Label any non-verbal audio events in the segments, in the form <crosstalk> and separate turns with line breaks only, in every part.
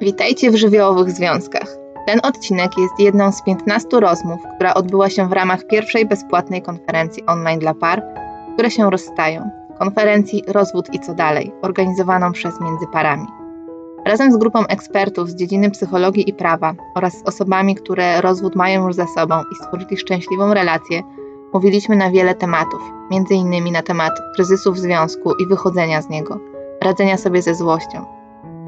Witajcie w żywiołowych związkach. Ten odcinek jest jedną z 15 rozmów, która odbyła się w ramach pierwszej bezpłatnej konferencji online dla par, które się rozstają. Konferencji Rozwód i co dalej, organizowaną przez Międzyparami. Razem z grupą ekspertów z dziedziny psychologii i prawa oraz z osobami, które rozwód mają już za sobą i stworzyli szczęśliwą relację, mówiliśmy na wiele tematów, m.in. na temat kryzysu w związku i wychodzenia z niego, radzenia sobie ze złością,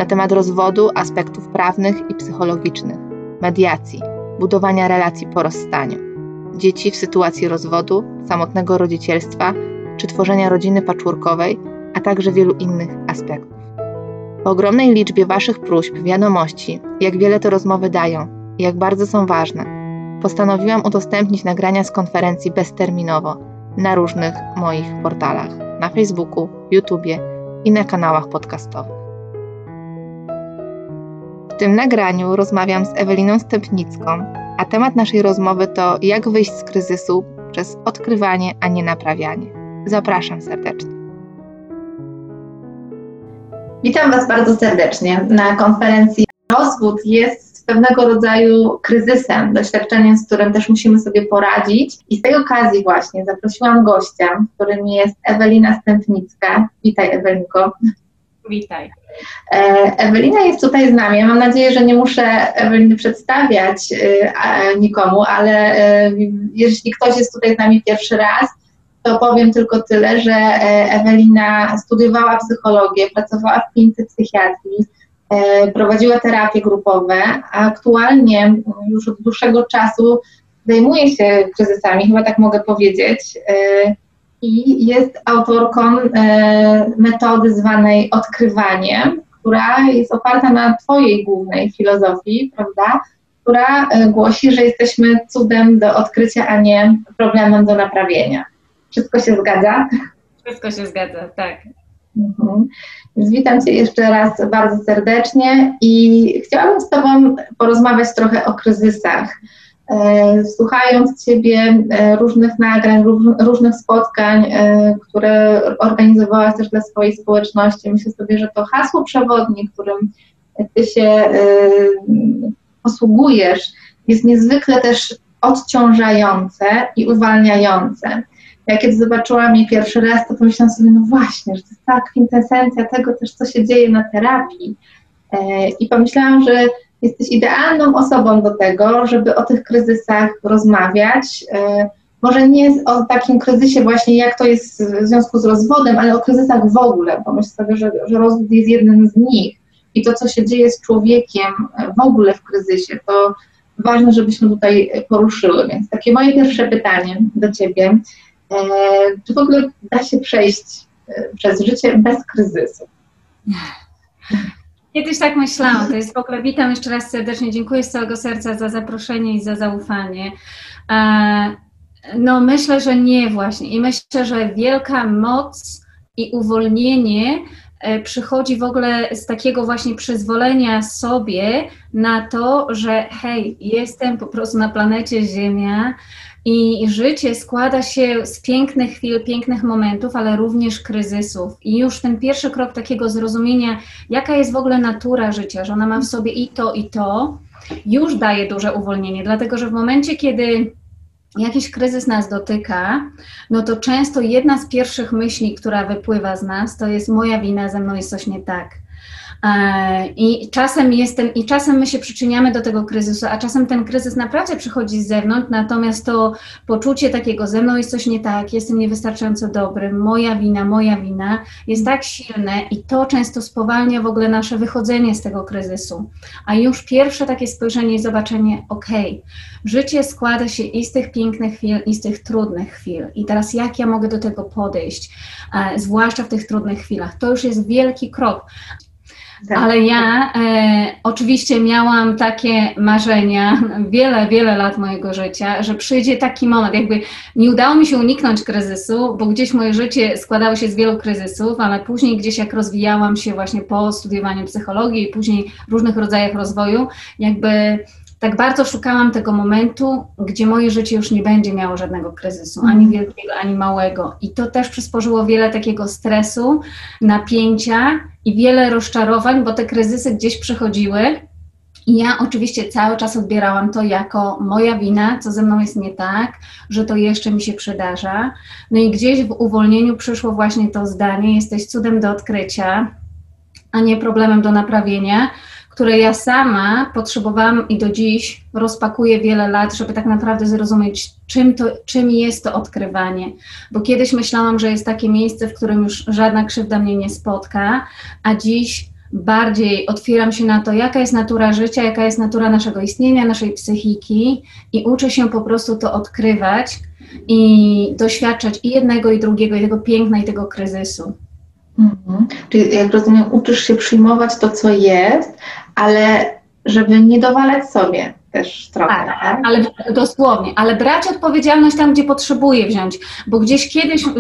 na temat rozwodu, aspektów prawnych i psychologicznych, mediacji, budowania relacji po rozstaniu, dzieci w sytuacji rozwodu, samotnego rodzicielstwa czy tworzenia rodziny patchworkowej, a także wielu innych aspektów. Po ogromnej liczbie Waszych próśb, wiadomości, jak wiele te rozmowy dają i jak bardzo są ważne, postanowiłam udostępnić nagrania z konferencji bezterminowo na różnych moich portalach na Facebooku, YouTubie i na kanałach podcastowych. Tym nagraniu rozmawiam z Eweliną Stępnicką, a temat naszej rozmowy to jak wyjść z kryzysu przez odkrywanie, a nie naprawianie. Zapraszam serdecznie. Witam Was bardzo serdecznie na konferencji. Rozwód jest pewnego rodzaju kryzysem, doświadczeniem, z którym też musimy sobie poradzić. I z tej okazji właśnie zaprosiłam gościa, którym jest Ewelina Stępnicka. Witaj Ewelinko.
Witaj.
E, Ewelina jest tutaj z nami. Mam nadzieję, że nie muszę Eweliny przedstawiać e, nikomu, ale e, jeśli ktoś jest tutaj z nami pierwszy raz, to powiem tylko tyle, że Ewelina studiowała psychologię, pracowała w klinice psychiatrii, prowadziła terapie grupowe, a aktualnie już od dłuższego czasu zajmuje się kryzysami, chyba tak mogę powiedzieć i jest autorką e, metody zwanej odkrywaniem, która jest oparta na Twojej głównej filozofii, prawda? Która e, głosi, że jesteśmy cudem do odkrycia, a nie problemem do naprawienia. Wszystko się zgadza?
Wszystko się zgadza, tak.
Mhm. Więc witam Cię jeszcze raz bardzo serdecznie i chciałabym z Tobą porozmawiać trochę o kryzysach. E, słuchając Ciebie e, różnych nagrań, różnych spotkań, e, które organizowałaś też dla swojej społeczności, myślę sobie, że to hasło przewodnie, którym Ty się posługujesz, jest niezwykle też odciążające i uwalniające. Ja kiedy zobaczyłam je pierwszy raz, to pomyślałam sobie, no właśnie, że to jest ta kwintesencja tego też, co się dzieje na terapii. I pomyślałam, że jesteś idealną osobą do tego, żeby o tych kryzysach rozmawiać. E, może nie o takim kryzysie właśnie, jak to jest w związku z rozwodem, ale o kryzysach w ogóle, bo myślę sobie, że, że rozwód jest jednym z nich i to, co się dzieje z człowiekiem w ogóle w kryzysie, to ważne, żebyśmy tutaj poruszyły. Więc takie moje pierwsze pytanie do Ciebie. E, czy w ogóle da się przejść e, przez życie bez kryzysu? <laughs>
Kiedyś tak myślałam, to jest w ogóle, witam jeszcze raz serdecznie, dziękuję z całego serca za zaproszenie i za zaufanie. E, no myślę, że nie właśnie. I myślę, że wielka moc i uwolnienie e, przychodzi w ogóle z takiego właśnie przyzwolenia sobie na to, że hej, jestem po prostu na planecie Ziemia, i życie składa się z pięknych chwil, pięknych momentów, ale również kryzysów. I już ten pierwszy krok takiego zrozumienia, jaka jest w ogóle natura życia, że ona ma w sobie i to, i to, już daje duże uwolnienie, dlatego że w momencie, kiedy jakiś kryzys nas dotyka, no to często jedna z pierwszych myśli, która wypływa z nas, to jest moja wina, ze mną jest coś nie tak. E, I czasem jestem, i czasem my się przyczyniamy do tego kryzysu, a czasem ten kryzys naprawdę przychodzi z zewnątrz, natomiast to poczucie takiego ze mną jest coś nie tak, jestem niewystarczająco dobry, moja wina, moja wina jest tak silne i to często spowalnia w ogóle nasze wychodzenie z tego kryzysu. A już pierwsze takie spojrzenie i zobaczenie, okej, okay, życie składa się i z tych pięknych chwil, i z tych trudnych chwil. I teraz jak ja mogę do tego podejść, e, zwłaszcza w tych trudnych chwilach? To już jest wielki krok. Tak. Ale ja e, oczywiście miałam takie marzenia wiele, wiele lat mojego życia, że przyjdzie taki moment, jakby nie udało mi się uniknąć kryzysu, bo gdzieś moje życie składało się z wielu kryzysów, ale później gdzieś jak rozwijałam się właśnie po studiowaniu psychologii i później różnych rodzajach rozwoju, jakby tak bardzo szukałam tego momentu, gdzie moje życie już nie będzie miało żadnego kryzysu, ani mhm. wielkiego, ani małego. I to też przysporzyło wiele takiego stresu, napięcia i wiele rozczarowań, bo te kryzysy gdzieś przychodziły. I ja oczywiście cały czas odbierałam to jako moja wina, co ze mną jest nie tak, że to jeszcze mi się przydarza. No i gdzieś w uwolnieniu przyszło właśnie to zdanie: jesteś cudem do odkrycia, a nie problemem do naprawienia które ja sama potrzebowałam i do dziś rozpakuję wiele lat, żeby tak naprawdę zrozumieć, czym, to, czym jest to odkrywanie. Bo kiedyś myślałam, że jest takie miejsce, w którym już żadna krzywda mnie nie spotka, a dziś bardziej otwieram się na to, jaka jest natura życia, jaka jest natura naszego istnienia, naszej psychiki i uczę się po prostu to odkrywać i doświadczać i jednego, i drugiego, i tego piękna, i tego kryzysu.
Mhm. Czyli jak rozumiem, uczysz się przyjmować to, co jest, ale żeby nie dowalać sobie też trochę. Tak,
tak? ale dosłownie, ale brać odpowiedzialność tam, gdzie potrzebuję wziąć, bo gdzieś kiedyś e,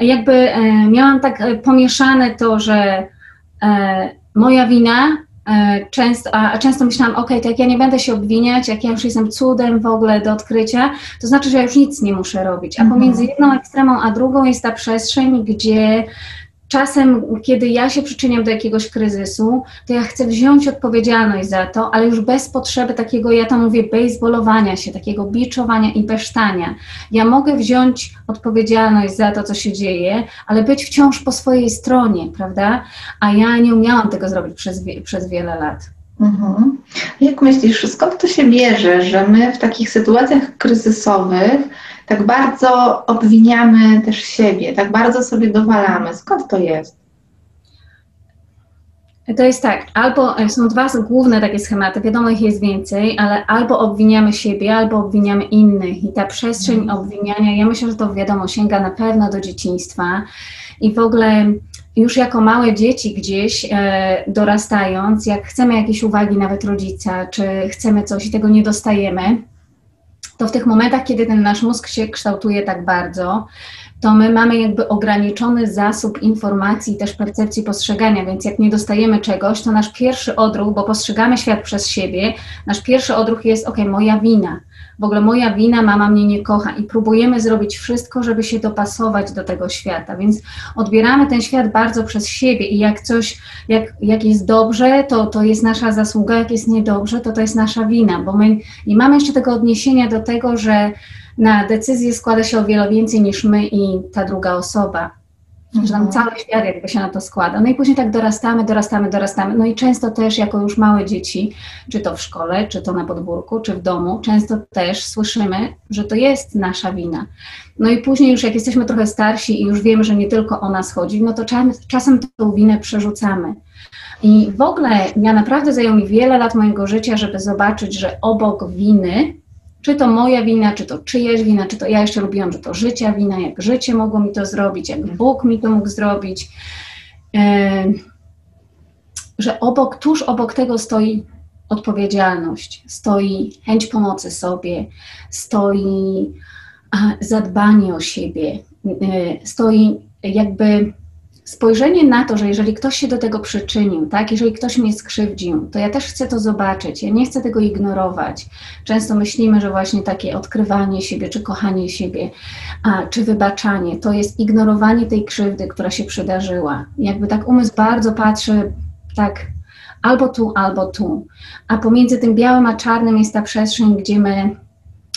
jakby e, miałam tak e, pomieszane to, że moja wina często, a często myślałam, ok, to jak ja nie będę się obwiniać, jak ja już jestem cudem w ogóle do odkrycia, to znaczy, że ja już nic nie muszę robić. A mhm. pomiędzy jedną ekstremą a drugą jest ta przestrzeń, gdzie czasem, kiedy ja się przyczyniam do jakiegoś kryzysu, to ja chcę wziąć odpowiedzialność za to, ale już bez potrzeby takiego, ja to mówię, baseballowania się, takiego biczowania i besztania. Ja mogę wziąć odpowiedzialność za to, co się dzieje, ale być wciąż po swojej stronie, prawda? A ja nie umiałam tego zrobić przez, przez wiele lat.
Mhm. Jak myślisz, skąd to się bierze, że my w takich sytuacjach kryzysowych tak bardzo obwiniamy też siebie, tak bardzo sobie dowalamy. Skąd to jest?
To jest tak, albo są dwa główne takie schematy, wiadomo ich jest więcej, ale albo obwiniamy siebie, albo obwiniamy innych i ta przestrzeń mhm. obwiniania, ja myślę, że to wiadomo, sięga na pewno do dzieciństwa i w ogóle już jako małe dzieci gdzieś e, dorastając, jak chcemy jakieś uwagi nawet rodzica, czy chcemy coś i tego nie dostajemy, to w tych momentach, kiedy ten nasz mózg się kształtuje tak bardzo, to my mamy jakby ograniczony zasób informacji też percepcji postrzegania, więc jak nie dostajemy czegoś, to nasz pierwszy odruch, bo postrzegamy świat przez siebie, nasz pierwszy odruch jest, ok, moja wina w ogóle moja wina, mama mnie nie kocha i próbujemy zrobić wszystko, żeby się dopasować do tego świata, więc odbieramy ten świat bardzo przez siebie i jak coś, jak, jak jest dobrze, to, to jest nasza zasługa, jak jest niedobrze, to to jest nasza wina, bo my nie mamy jeszcze tego odniesienia do tego, że na decyzję składa się o wiele więcej niż my i ta druga osoba. Że tam cały świat jakby się na to składa. No i później tak dorastamy, dorastamy, dorastamy. No i często też jako już małe dzieci, czy to w szkole, czy to na podwórku, czy w domu, często też słyszymy, że to jest nasza wina. No i później już jak jesteśmy trochę starsi i już wiemy, że nie tylko o nas chodzi, no to czasem tę winę przerzucamy. I w ogóle ja naprawdę zajęło mi wiele lat mojego życia, żeby zobaczyć, że obok winy czy to moja wina, czy to czyjeś wina, czy to ja jeszcze lubiłam, że to życia wina, jak życie mogło mi to zrobić, jak Bóg mi to mógł zrobić. Że obok, tuż obok tego stoi odpowiedzialność, stoi chęć pomocy sobie, stoi zadbanie o siebie, e, stoi jakby spojrzenie na to, że jeżeli ktoś się do tego przyczynił, tak, jeżeli ktoś mnie skrzywdził, to ja też chcę to zobaczyć, ja nie chcę tego ignorować. Często myślimy, że właśnie takie odkrywanie siebie, czy kochanie siebie, a, czy wybaczanie, to jest ignorowanie tej krzywdy, która się przydarzyła. Jakby tak umysł bardzo patrzy tak albo tu, albo tu. A pomiędzy tym białym a czarnym jest ta przestrzeń, gdzie my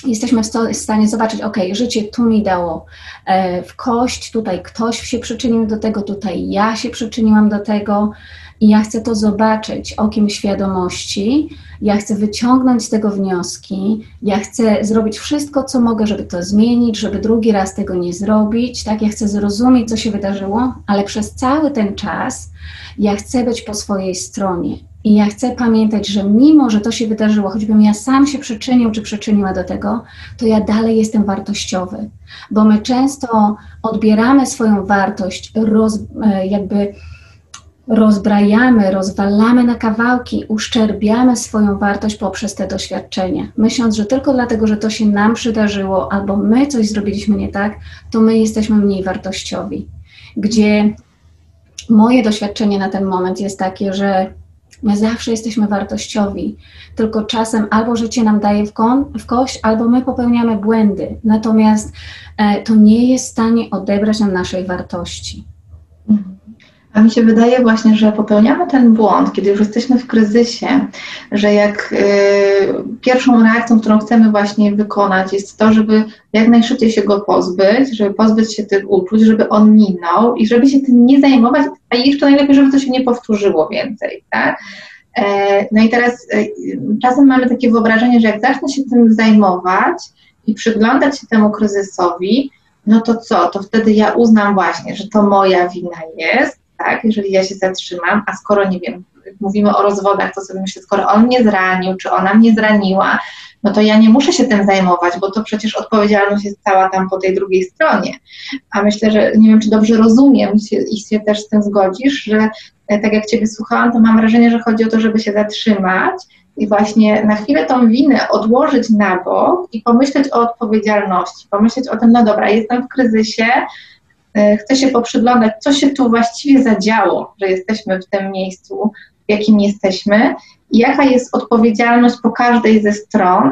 jesteśmy w stanie zobaczyć, ok, życie tu mi dało e, w kość, tutaj ktoś się przyczynił do tego, tutaj ja się przyczyniłam do tego i ja chcę to zobaczyć okiem świadomości, ja chcę wyciągnąć z tego wnioski, ja chcę zrobić wszystko, co mogę, żeby to zmienić, żeby drugi raz tego nie zrobić, tak, ja chcę zrozumieć, co się wydarzyło, ale przez cały ten czas ja chcę być po swojej stronie i ja chcę pamiętać, że mimo, że to się wydarzyło, choćbym ja sam się przyczynił czy przyczyniła do tego, to ja dalej jestem wartościowy. Bo my często odbieramy swoją wartość, roz, e, jakby rozbrajamy, rozwalamy na kawałki, uszczerbiamy swoją wartość poprzez te doświadczenia, myśląc, że tylko dlatego, że to się nam przydarzyło albo my coś zrobiliśmy nie tak, to my jesteśmy mniej wartościowi. Gdzie moje doświadczenie na ten moment jest takie, że My zawsze jesteśmy wartościowi, tylko czasem albo życie nam daje w, kon, w kość, albo my popełniamy błędy. Natomiast e, to nie jest w stanie odebrać nam naszej wartości.
Mhm. A mi się wydaje właśnie, że popełniamy ten błąd, kiedy już jesteśmy w kryzysie, że jak y, pierwszą reakcją, którą chcemy właśnie wykonać, jest to, żeby jak najszybciej się go pozbyć, żeby pozbyć się tych uczuć, żeby on minął i żeby się tym nie zajmować, a jeszcze najlepiej, żeby to się nie powtórzyło więcej, tak? E, no i teraz e, czasem mamy takie wyobrażenie, że jak zacznę się tym zajmować i przyglądać się temu kryzysowi, no to co? To wtedy ja uznam właśnie, że to moja wina jest, tak, jeżeli ja się zatrzymam, a skoro, nie wiem, mówimy o rozwodach, to sobie myślę, skoro on mnie zranił, czy ona mnie zraniła, no to ja nie muszę się tym zajmować, bo to przecież odpowiedzialność jest cała tam po tej drugiej stronie. A myślę, że nie wiem, czy dobrze rozumiem się, i się też z tym zgodzisz, że e, tak jak Ciebie słuchałam, to mam wrażenie, że chodzi o to, żeby się zatrzymać i właśnie na chwilę tą winę odłożyć na bok i pomyśleć o odpowiedzialności, pomyśleć o tym, no dobra, jestem w kryzysie, chcę się poprzyglądać, co się tu właściwie zadziało, że jesteśmy w tym miejscu, w jakim jesteśmy i jaka jest odpowiedzialność po każdej ze stron.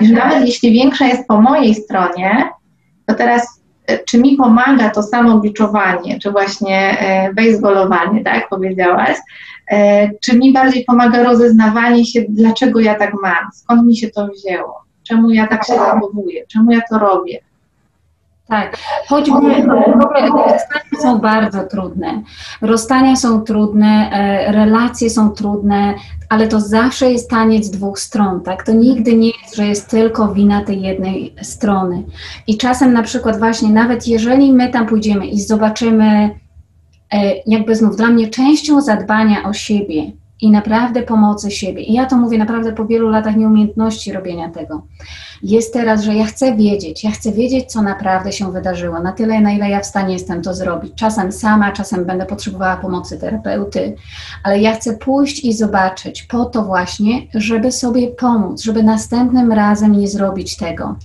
I że nawet jeśli większa jest po mojej stronie, to teraz e, czy mi pomaga to samo biczowanie, czy właśnie e, baseballowanie, tak jak powiedziałaś, czy mi bardziej pomaga rozeznawanie się, dlaczego ja tak mam, skąd mi się to wzięło, czemu ja tak się zachowuję, czemu ja to robię.
Tak, choćby rozstania są bardzo trudne. Rozstania są trudne, e, relacje są trudne, ale to zawsze jest taniec dwóch stron, tak? To nigdy nie jest, że jest tylko wina tej jednej strony. I czasem na przykład właśnie, nawet jeżeli my tam pójdziemy i zobaczymy, e, jakby znów dla mnie częścią zadbania o siebie i naprawdę pomocy siebie. I ja to mówię naprawdę po wielu latach nieumiejętności robienia tego. Jest teraz, że ja chcę wiedzieć, ja chcę wiedzieć, co naprawdę się wydarzyło, na tyle, na ile ja w stanie jestem to zrobić. Czasem sama, czasem będę potrzebowała pomocy terapeuty, ale ja chcę pójść i zobaczyć po to właśnie, żeby sobie pomóc, żeby następnym razem nie zrobić tego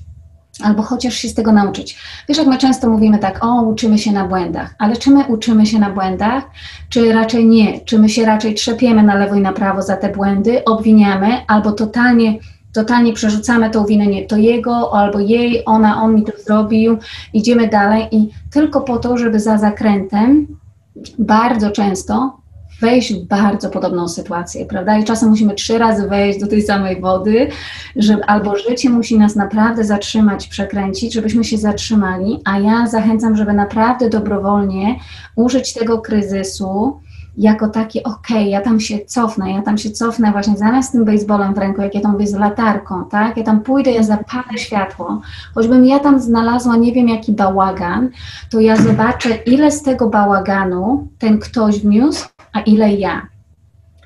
albo chociaż się z tego nauczyć. Wiesz, jak my często mówimy tak, o, uczymy się na błędach, ale czy my uczymy się na błędach, czy raczej nie? Czy my się raczej trzepiemy na lewo i na prawo za te błędy, obwiniamy, albo totalnie, totalnie przerzucamy tą winę, nie to jego, albo jej, ona, on mi to zrobił, idziemy dalej i tylko po to, żeby za zakrętem bardzo często wejść w bardzo podobną sytuację, prawda? I czasem musimy trzy razy wejść do tej samej wody, że albo życie musi nas naprawdę zatrzymać, przekręcić, żebyśmy się zatrzymali, a ja zachęcam, żeby naprawdę dobrowolnie użyć tego kryzysu jako taki, okej, okay, ja tam się cofnę, ja tam się cofnę właśnie zamiast tym baseballem w ręku, jak ja tam mówię z latarką, tak, ja tam pójdę, ja zapalę światło, choćbym ja tam znalazła nie wiem jaki bałagan, to ja zobaczę, ile z tego bałaganu ten ktoś wniósł, a ile ja.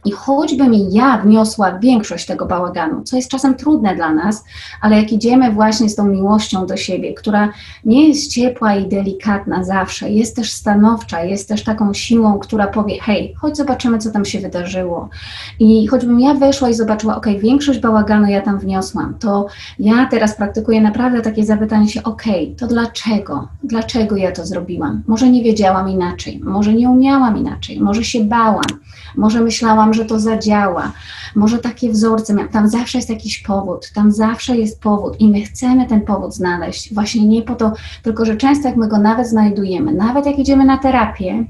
I choćbym ja wniosła większość tego bałaganu, co jest czasem trudne dla nas, ale jak idziemy właśnie z tą miłością do siebie, która nie jest ciepła i delikatna zawsze, jest też stanowcza, jest też taką siłą, która powie: hej, chodź zobaczymy, co tam się wydarzyło. I choćbym ja weszła i zobaczyła, ok, większość bałaganu ja tam wniosłam, to ja teraz praktykuję naprawdę takie zapytanie się: ok, to dlaczego? Dlaczego ja to zrobiłam? Może nie wiedziałam inaczej, może nie umiałam inaczej, może się bałam, może myślałam, że to zadziała, może takie wzorce, tam zawsze jest jakiś powód, tam zawsze jest powód. I my chcemy ten powód znaleźć, właśnie nie po to, tylko że często jak my go nawet znajdujemy, nawet jak idziemy na terapię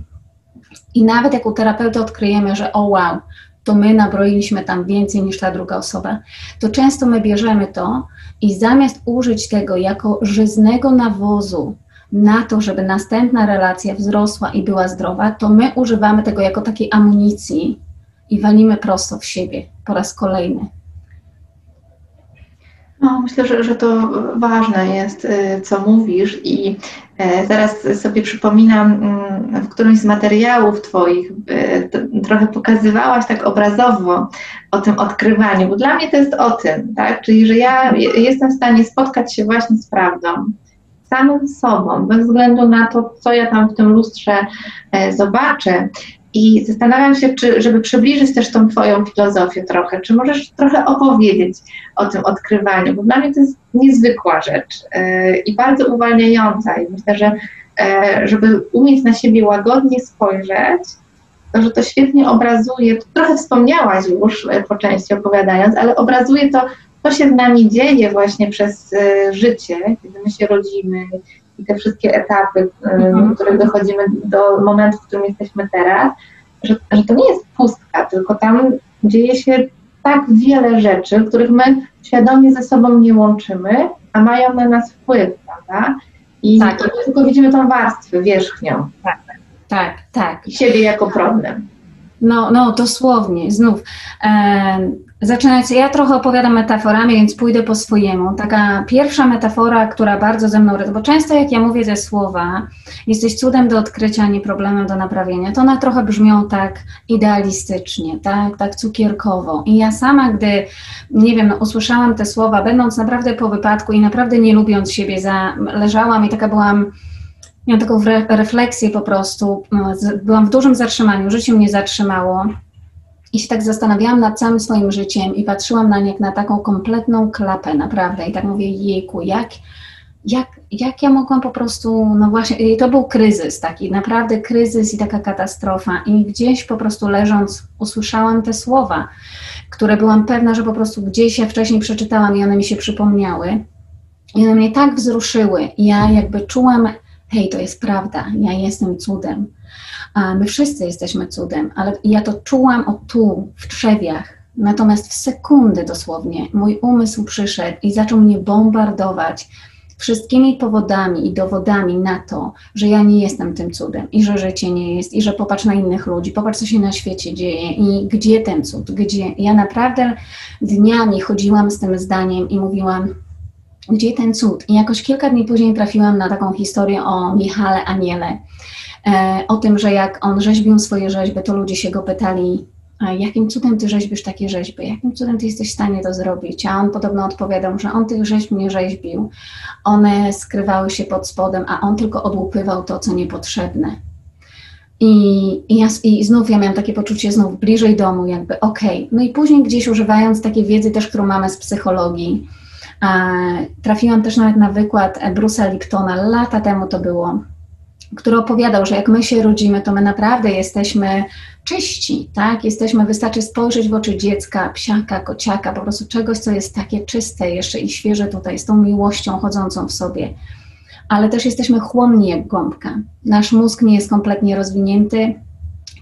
i nawet jak u terapeuty odkryjemy, że o wow, to my nabroiliśmy tam więcej niż ta druga osoba, to często my bierzemy to i zamiast użyć tego jako żyznego nawozu na to, żeby następna relacja wzrosła i była zdrowa, to my używamy tego jako takiej amunicji i walimy prosto w siebie po raz kolejny.
No, myślę, że, że to ważne jest, y, co mówisz, i e, zaraz sobie przypominam, mm, w którymś z materiałów Twoich y, trochę pokazywałaś tak obrazowo o tym odkrywaniu, bo dla mnie to jest o tym, tak? Czyli, że ja jestem w stanie spotkać się właśnie z prawdą, samym sobą, bez względu na to, co ja tam w tym lustrze zobaczę. I zastanawiam się, czy, żeby przybliżyć też tą Twoją filozofię trochę, czy możesz trochę opowiedzieć o tym odkrywaniu, bo dla mnie to jest niezwykła rzecz yy, i bardzo uwalniająca. I myślę, że yy, żeby umieć na siebie łagodnie spojrzeć, że to świetnie obrazuje, trochę wspomniałaś już e, po części opowiadając, ale obrazuje to, co się z nami dzieje właśnie przez e, życie, kiedy my się rodzimy i te wszystkie etapy, mhm. do których dochodzimy do momentu, w którym jesteśmy teraz, że, że to nie jest pustka, tylko tam dzieje się tak wiele rzeczy, których my świadomie ze sobą nie łączymy, a mają na nas wpływ, prawda? I tak. tylko widzimy tą warstwę wierzchnią.
Tak, tak, tak.
I siebie jako problem.
No, no, dosłownie, znów. E, zaczynając, ja trochę opowiadam metaforami, więc pójdę po swojemu. Taka pierwsza metafora, która bardzo ze mną, bo często jak ja mówię ze słowa, jesteś cudem do odkrycia, nie problemem do naprawienia, to one trochę brzmią tak idealistycznie, tak, tak cukierkowo. I ja sama, gdy, nie wiem, usłyszałam te słowa, będąc naprawdę po wypadku i naprawdę nie lubiąc siebie, za, leżałam i taka byłam Miałam taką refleksję po prostu. No, byłam w dużym zatrzymaniu, życie mnie zatrzymało. I się tak zastanawiałam nad całym swoim życiem i patrzyłam na nie na taką kompletną klapę, naprawdę. I tak mówię, jejku, jak, jak, jak ja mogłam po prostu, no właśnie, i to był kryzys, taki naprawdę kryzys i taka katastrofa. I gdzieś po prostu leżąc, usłyszałam te słowa, które byłam pewna, że po prostu gdzieś ja wcześniej przeczytałam i one mi się przypomniały. I one mnie tak wzruszyły. Ja jakby czułam hej, to jest prawda, ja jestem cudem. A my wszyscy jesteśmy cudem, ale ja to czułam o tu, w trzewiach. Natomiast w sekundy dosłownie mój umysł przyszedł i zaczął mnie bombardować wszystkimi powodami i dowodami na to, że ja nie jestem tym cudem i że życie nie jest i że popatrz na innych ludzi, popatrz co się na świecie dzieje i gdzie ten cud, gdzie. Ja naprawdę dniami chodziłam z tym zdaniem i mówiłam, gdzie ten cud? I jakoś kilka dni później trafiłam na taką historię o Michale Aniele, o tym, że jak on rzeźbił swoje rzeźby, to ludzie się go pytali, jakim cudem ty rzeźbisz takie rzeźby, jakim cudem ty jesteś w stanie to zrobić? A on podobno odpowiadał, że on tych rzeźb nie rzeźbił, one skrywały się pod spodem, a on tylko odłupywał to, co niepotrzebne. I, i, ja, I znów ja miałam takie poczucie znów bliżej domu, jakby okej. Okay. No i później gdzieś używając takiej wiedzy też, którą mamy z psychologii, Trafiłam też nawet na wykład Bruce'a Liptona, lata temu to było, który opowiadał, że jak my się rodzimy, to my naprawdę jesteśmy czyści, tak? Jesteśmy, wystarczy spojrzeć w oczy dziecka, psiaka, kociaka, po prostu czegoś, co jest takie czyste jeszcze i świeże tutaj, z tą miłością chodzącą w sobie. Ale też jesteśmy chłonni jak gąbka. Nasz mózg nie jest kompletnie rozwinięty,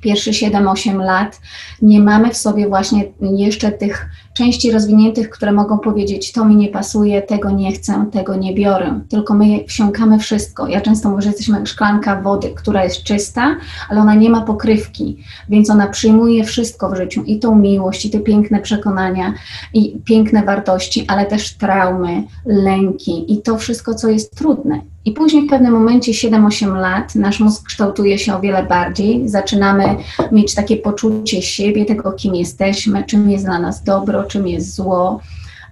pierwsze 7-8 lat nie mamy w sobie właśnie jeszcze tych części rozwiniętych, które mogą powiedzieć, to mi nie pasuje, tego nie chcę, tego nie biorę. Tylko my wsiąkamy wszystko. Ja często mówię, że jesteśmy szklanka wody, która jest czysta, ale ona nie ma pokrywki, więc ona przyjmuje wszystko w życiu i tą miłość, i te piękne przekonania, i piękne wartości, ale też traumy, lęki i to wszystko, co jest trudne. I później w pewnym momencie 7-8 lat nasz mózg kształtuje się o wiele bardziej, zaczynamy mieć takie poczucie siebie, tego kim jesteśmy, czym jest dla nas dobro, czym jest zło,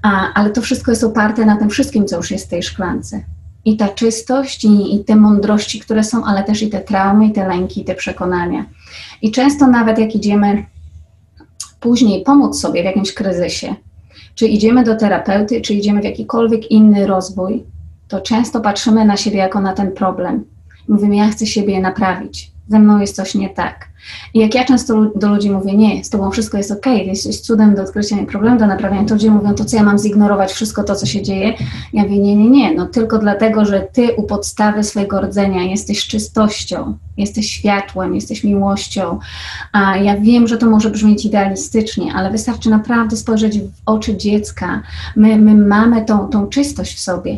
a, ale to wszystko jest oparte na tym wszystkim, co już jest w tej szklance. I ta czystość, i, i te mądrości, które są, ale też i te traumy, i te lęki, i te przekonania. I często nawet jak idziemy później pomóc sobie w jakimś kryzysie, czy idziemy do terapeuty, czy idziemy w jakikolwiek inny rozwój, to często patrzymy na siebie jako na ten problem. Mówimy, ja chcę siebie naprawić, ze mną jest coś nie tak. I jak ja często do ludzi mówię, nie, z tobą wszystko jest ok, jesteś cudem do odkrycia problemu, do naprawienia, to ludzie mówią, to co ja mam zignorować wszystko to, co się dzieje? Ja mówię, nie, nie, nie, no tylko dlatego, że ty u podstawy swojego rdzenia jesteś czystością, jesteś światłem, jesteś miłością. A ja wiem, że to może brzmieć idealistycznie, ale wystarczy naprawdę spojrzeć w oczy dziecka. My, my mamy tą, tą czystość w sobie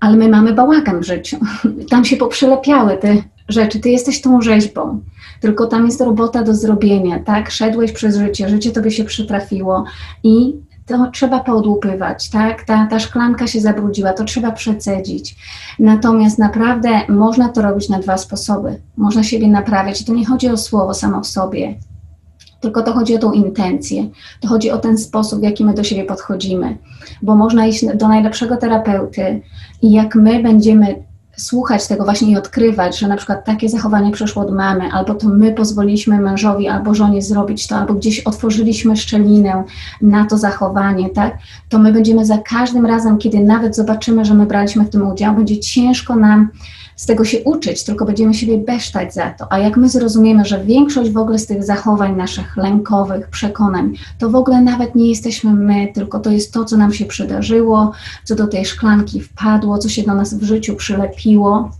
ale my mamy bałagan w życiu. <laughs> Tam się poprzylepiały te rzeczy. Ty jesteś tą rzeźbą, tylko tam jest robota do zrobienia, tak? Szedłeś przez życie, życie tobie się przytrafiło i to trzeba poodłupywać, tak? Ta, ta szklanka się zabrudziła, to trzeba przecedzić. Natomiast naprawdę można to robić na dwa sposoby. Można siebie naprawiać. I to nie chodzi o słowo samo w sobie, tylko to chodzi o tą intencję, to chodzi o ten sposób, w jaki my do siebie podchodzimy, bo można iść do najlepszego terapeuty i jak my będziemy słuchać tego właśnie i odkrywać, że na przykład takie zachowanie przeszło od mamy, albo to my pozwoliliśmy mężowi albo żonie zrobić to, albo gdzieś otworzyliśmy szczelinę na to zachowanie, tak, to my będziemy za każdym razem, kiedy nawet zobaczymy, że my braliśmy w tym udział, będzie ciężko nam z tego się uczyć, tylko będziemy siebie besztać za to. A jak my zrozumiemy, że większość w ogóle z tych zachowań naszych lękowych, przekonań, to w ogóle nawet nie jesteśmy my, tylko to jest to, co nam się przydarzyło, co do tej szklanki wpadło, co się do nas w życiu przylepiło.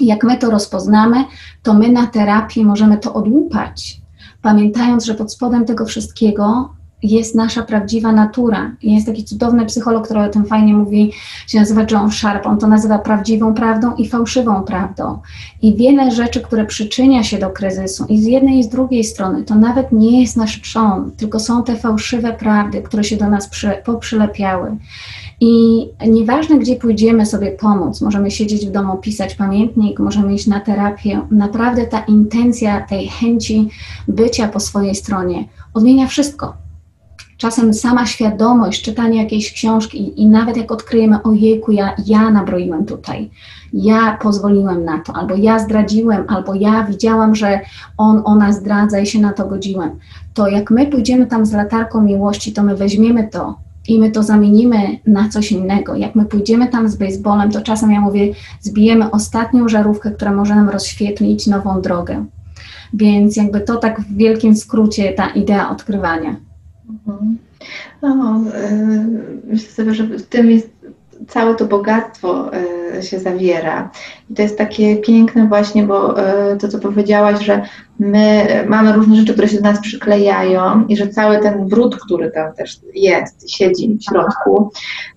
Jak my to rozpoznamy, to my na terapii możemy to odłupać, pamiętając, że pod spodem tego wszystkiego jest nasza prawdziwa natura. Jest taki cudowny psycholog, który o tym fajnie mówi, się nazywa John Sharp. On to nazywa prawdziwą prawdą i fałszywą prawdą. I wiele rzeczy, które przyczynia się do kryzysu i z jednej i z drugiej strony, to nawet nie jest nasz trzon, tylko są te fałszywe prawdy, które się do nas przy, poprzylepiały. I nieważne, gdzie pójdziemy sobie pomóc, możemy siedzieć w domu, pisać pamiętnik, możemy iść na terapię, naprawdę ta intencja tej chęci bycia po swojej stronie odmienia wszystko czasem sama świadomość czytania jakiejś książki i nawet jak odkryjemy, ojejku, ja, ja nabroiłem tutaj, ja pozwoliłem na to, albo ja zdradziłem, albo ja widziałam, że on, ona zdradza i się na to godziłem, to jak my pójdziemy tam z latarką miłości, to my weźmiemy to i my to zamienimy na coś innego. Jak my pójdziemy tam z baseballem, to czasem ja mówię, zbijemy ostatnią żarówkę, która może nam rozświetlić nową drogę. Więc jakby to tak w wielkim skrócie ta idea odkrywania.
No, y, myślę sobie, że w tym jest całe to bogactwo y, się zawiera. I to jest takie piękne właśnie, bo y, to, co powiedziałaś, że my mamy różne rzeczy, które się do nas przyklejają i że cały ten brud, który tam też jest, siedzi w środku,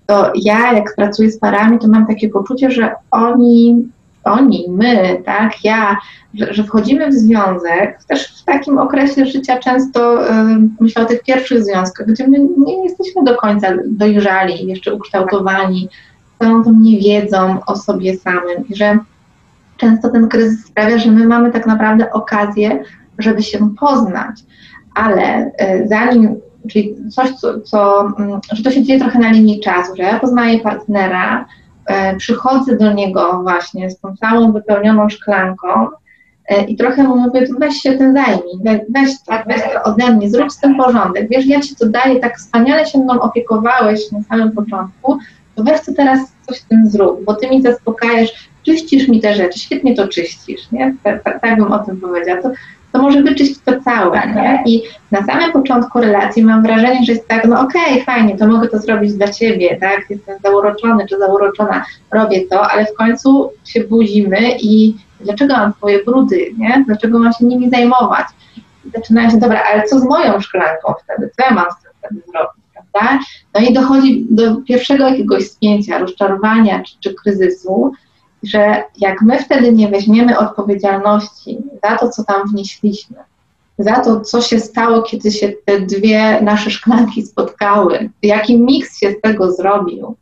to ja jak pracuję z parami, to mam takie poczucie, że oni oni, my, tak, ja, że, że, wchodzimy w związek, też w takim okresie życia często y, myślę o tych pierwszych związkach, gdzie my nie jesteśmy do końca dojrzali, jeszcze ukształtowani, całą tą niewiedzą o sobie samym i że często ten kryzys sprawia, że my mamy tak naprawdę okazję, żeby się poznać, ale y, zanim, czyli coś, co, co, y, że to się dzieje trochę na linii czasu, że ja poznaję partnera, przychodzę do niego właśnie z tą całą wypełnioną szklanką e, i trochę mu mówię, weź się tym zajmij, weź to, weź to ode mnie, zrób z tym porządek, wiesz, ja ci to daję, tak wspaniale się mną opiekowałeś na samym początku, to weź to teraz coś z tym zrób, bo ty mi zaspokajasz, czyścisz mi te rzeczy, świetnie to czyścisz, nie? Tak, tak, tak bym o tym powiedziała. To, to może wyczyść to całe, nie? I na samym początku relacji mam wrażenie, że jest tak, no okej, okay, fajnie, to mogę to zrobić dla ciebie, tak? Jestem zauroczony czy zauroczona, robię to, ale w końcu się budzimy i dlaczego mam twoje brudy, nie? Dlaczego mam się nimi zajmować? I zaczynają się, dobra, ale co z moją szklanką wtedy? Co ja mam z tym wtedy zrobić, prawda? No i dochodzi do pierwszego jakiegoś spięcia, rozczarowania czy, czy kryzysu, że jak my wtedy nie weźmiemy odpowiedzialności za to, co tam wnieśliśmy, za to, co się stało, kiedy się te dwie nasze szklanki spotkały, jaki miks się z tego zrobił,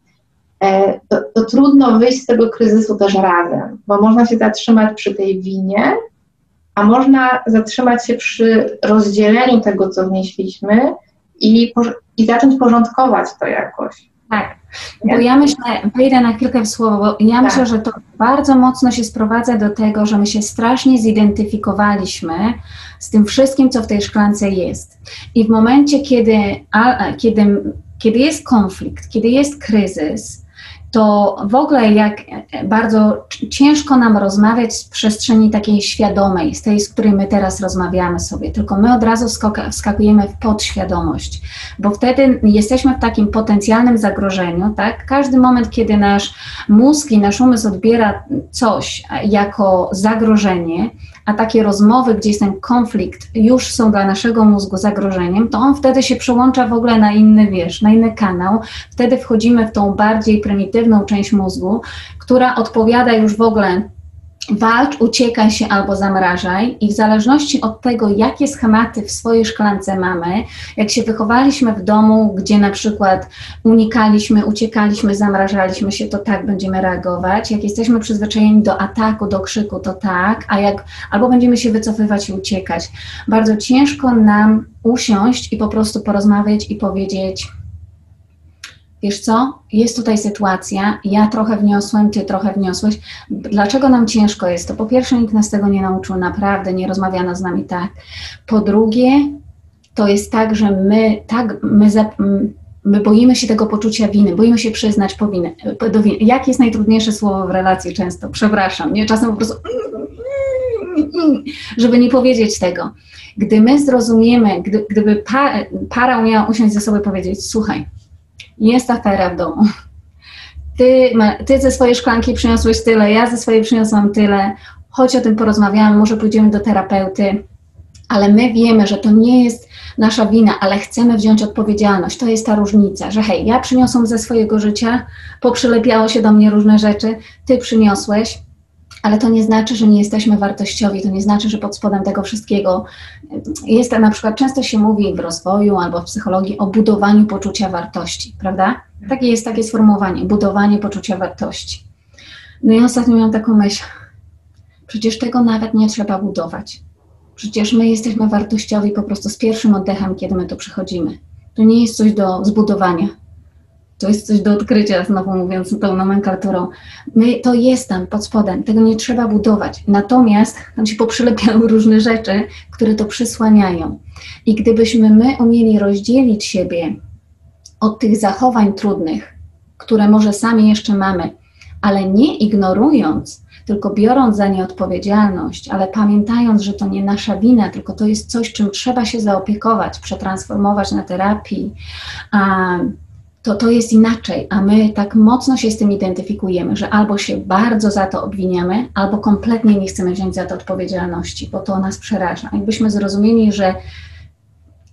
e, to, to, trudno wyjść z tego kryzysu też razem, bo można się zatrzymać przy tej winie, a można zatrzymać się przy rozdzieleniu tego, co wnieśliśmy i, i zacząć porządkować to jakoś.
Tak, bo ja myślę, wejdę na chwilkę w słowo, bo ja tak. myślę, że to bardzo mocno się sprowadza do tego, że my się strasznie zidentyfikowaliśmy z tym wszystkim, co w tej szklance jest. I w momencie, kiedy, a, kiedy, kiedy jest konflikt, kiedy jest kryzys, to w ogóle jak bardzo ciężko nam rozmawiać z przestrzeni takiej świadomej, z tej, z której my teraz rozmawiamy sobie, tylko my od razu wskakujemy w podświadomość, bo wtedy jesteśmy w takim potencjalnym zagrożeniu, tak? Każdy moment, kiedy nasz mózg i nasz umysł odbiera coś jako zagrożenie, a takie rozmowy, gdzie jest ten konflikt, już są dla naszego mózgu zagrożeniem, to on wtedy się przełącza w ogóle na inny, wiesz, na inny kanał. Wtedy wchodzimy w tą bardziej prymitywną część mózgu, która odpowiada już w ogóle walcz, uciekaj się albo zamrażaj i w zależności od tego, jakie schematy w swojej szklance mamy, jak się wychowaliśmy w domu, gdzie na przykład unikaliśmy, uciekaliśmy, zamrażaliśmy się, to tak będziemy reagować. Jak jesteśmy przyzwyczajeni do ataku, do krzyku, to tak, a jak albo będziemy się wycofywać i uciekać. Bardzo ciężko nam usiąść i po prostu porozmawiać i powiedzieć, wiesz co, jest tutaj sytuacja, ja trochę wniosłem, ty trochę wniosłeś. Dlaczego nam ciężko jest? To po pierwsze, nikt nas tego nie nauczył, naprawdę nie rozmawiano z nami tak. Po drugie, to jest tak, że my tak, my my boimy się tego poczucia winy, boimy się przyznać powiny, do winy. Jakie jest najtrudniejsze słowo w relacji często? Przepraszam, nie? Czasem po prostu żeby nie powiedzieć tego. Gdy my zrozumiemy, gdy, gdyby para, para miała usiąść ze sobą i powiedzieć, słuchaj, jest afera w domu, ty, ty ze swojej szklanki przyniosłeś tyle, ja ze swojej przyniosłam tyle, chodź o tym porozmawiamy, może pójdziemy do terapeuty, ale my wiemy, że to nie jest nasza wina, ale chcemy wziąć odpowiedzialność. To jest ta różnica, że hej, ja przyniosłam ze swojego życia, poprzylepiało się do mnie różne rzeczy, ty przyniosłeś, ale to nie znaczy, że nie jesteśmy wartościowi, to nie znaczy, że pod spodem tego wszystkiego jest na przykład, często się mówi w rozwoju albo w psychologii o budowaniu poczucia wartości, prawda? Takie jest takie sformułowanie, budowanie poczucia wartości. No i ostatnio miałam taką myśl, przecież tego nawet nie trzeba budować. Przecież my jesteśmy wartościowi po prostu z pierwszym oddechem, kiedy my tu przychodzimy. To nie jest coś do zbudowania. To jest coś do odkrycia, znowu mówiąc tą nomenklaturą. My, to jest tam pod spodem, tego nie trzeba budować. Natomiast tam się poprzylepiały różne rzeczy, które to przysłaniają. I gdybyśmy my umieli rozdzielić siebie od tych zachowań trudnych, które może sami jeszcze mamy, ale nie ignorując, tylko biorąc za nie odpowiedzialność, ale pamiętając, że to nie nasza wina, tylko to jest coś, czym trzeba się zaopiekować, przetransformować na terapii, to to jest inaczej, a my tak mocno się z tym identyfikujemy, że albo się bardzo za to obwiniamy, albo kompletnie nie chcemy wziąć za to odpowiedzialności, bo to nas przeraża. Jakbyśmy zrozumieli, że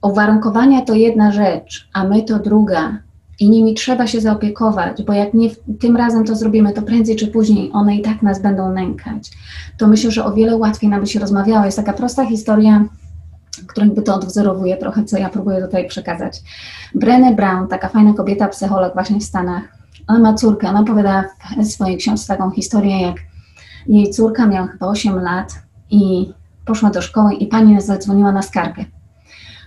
uwarunkowania to jedna rzecz, a my to druga, i nimi trzeba się zaopiekować, bo jak nie tym razem to zrobimy, to prędzej czy później one i tak nas będą nękać. To myślę, że o wiele łatwiej nam by się rozmawiało. Jest taka prosta historia, która jakby to odwzorowuje trochę, co ja próbuję tutaj przekazać. Brené Brown, taka fajna kobieta, psycholog właśnie w Stanach, ona ma córkę, ona opowiada w swojej książce taką historię, jak jej córka miała chyba 8 lat i poszła do szkoły i pani zadzwoniła na skargę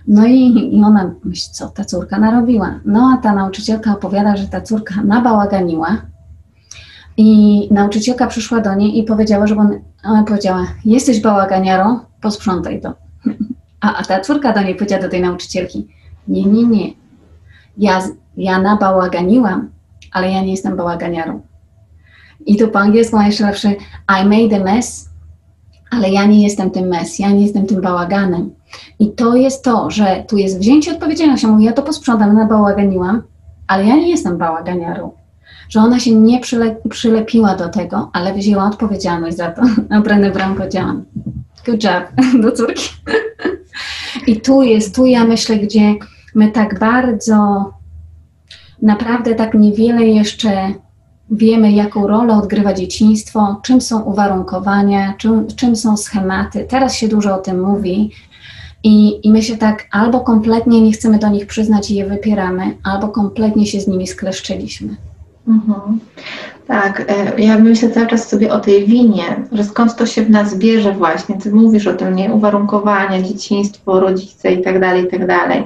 no i, i ona myśli, co ta córka narobiła. No a ta nauczycielka opowiada, że ta córka nabałaganiła i nauczycielka przyszła do niej i powiedziała, że on, ona powiedziała, jesteś bałaganiarą, posprzątaj to. A, a ta córka do niej powiedziała do tej nauczycielki, nie, nie, nie, ja, ja nabałaganiłam, ale ja nie jestem bałaganiarą. I tu po angielsku ma jeszcze lepszy I made a mess, ale ja nie jestem tym mess, ja nie jestem tym bałaganem. I to jest to, że tu jest wzięcie odpowiedzialności. Mówi, ja to posprzątam, nabałaganiłam, ale ja nie jestem bałaganiarą. Że ona się nie przyle, przylepiła do tego, ale wzięła odpowiedzialność za to. A Brené Brown powiedziała, good job, <laughs> do córki. I tu jest, tu ja myślę, gdzie my tak bardzo, naprawdę tak niewiele jeszcze wiemy, jaką rolę odgrywa dzieciństwo, czym są uwarunkowania, czym, czym są schematy. Teraz się dużo o tym mówi, i, I my się tak albo kompletnie nie chcemy do nich przyznać i je wypieramy, albo kompletnie się z nimi skleszczyliśmy. Mhm.
Tak, e, ja myślę cały czas sobie o tej winie, że skąd to się w nas bierze właśnie. Ty mówisz o tym, nie? Uwarunkowania, dzieciństwo, rodzice i tak dalej, i tak dalej.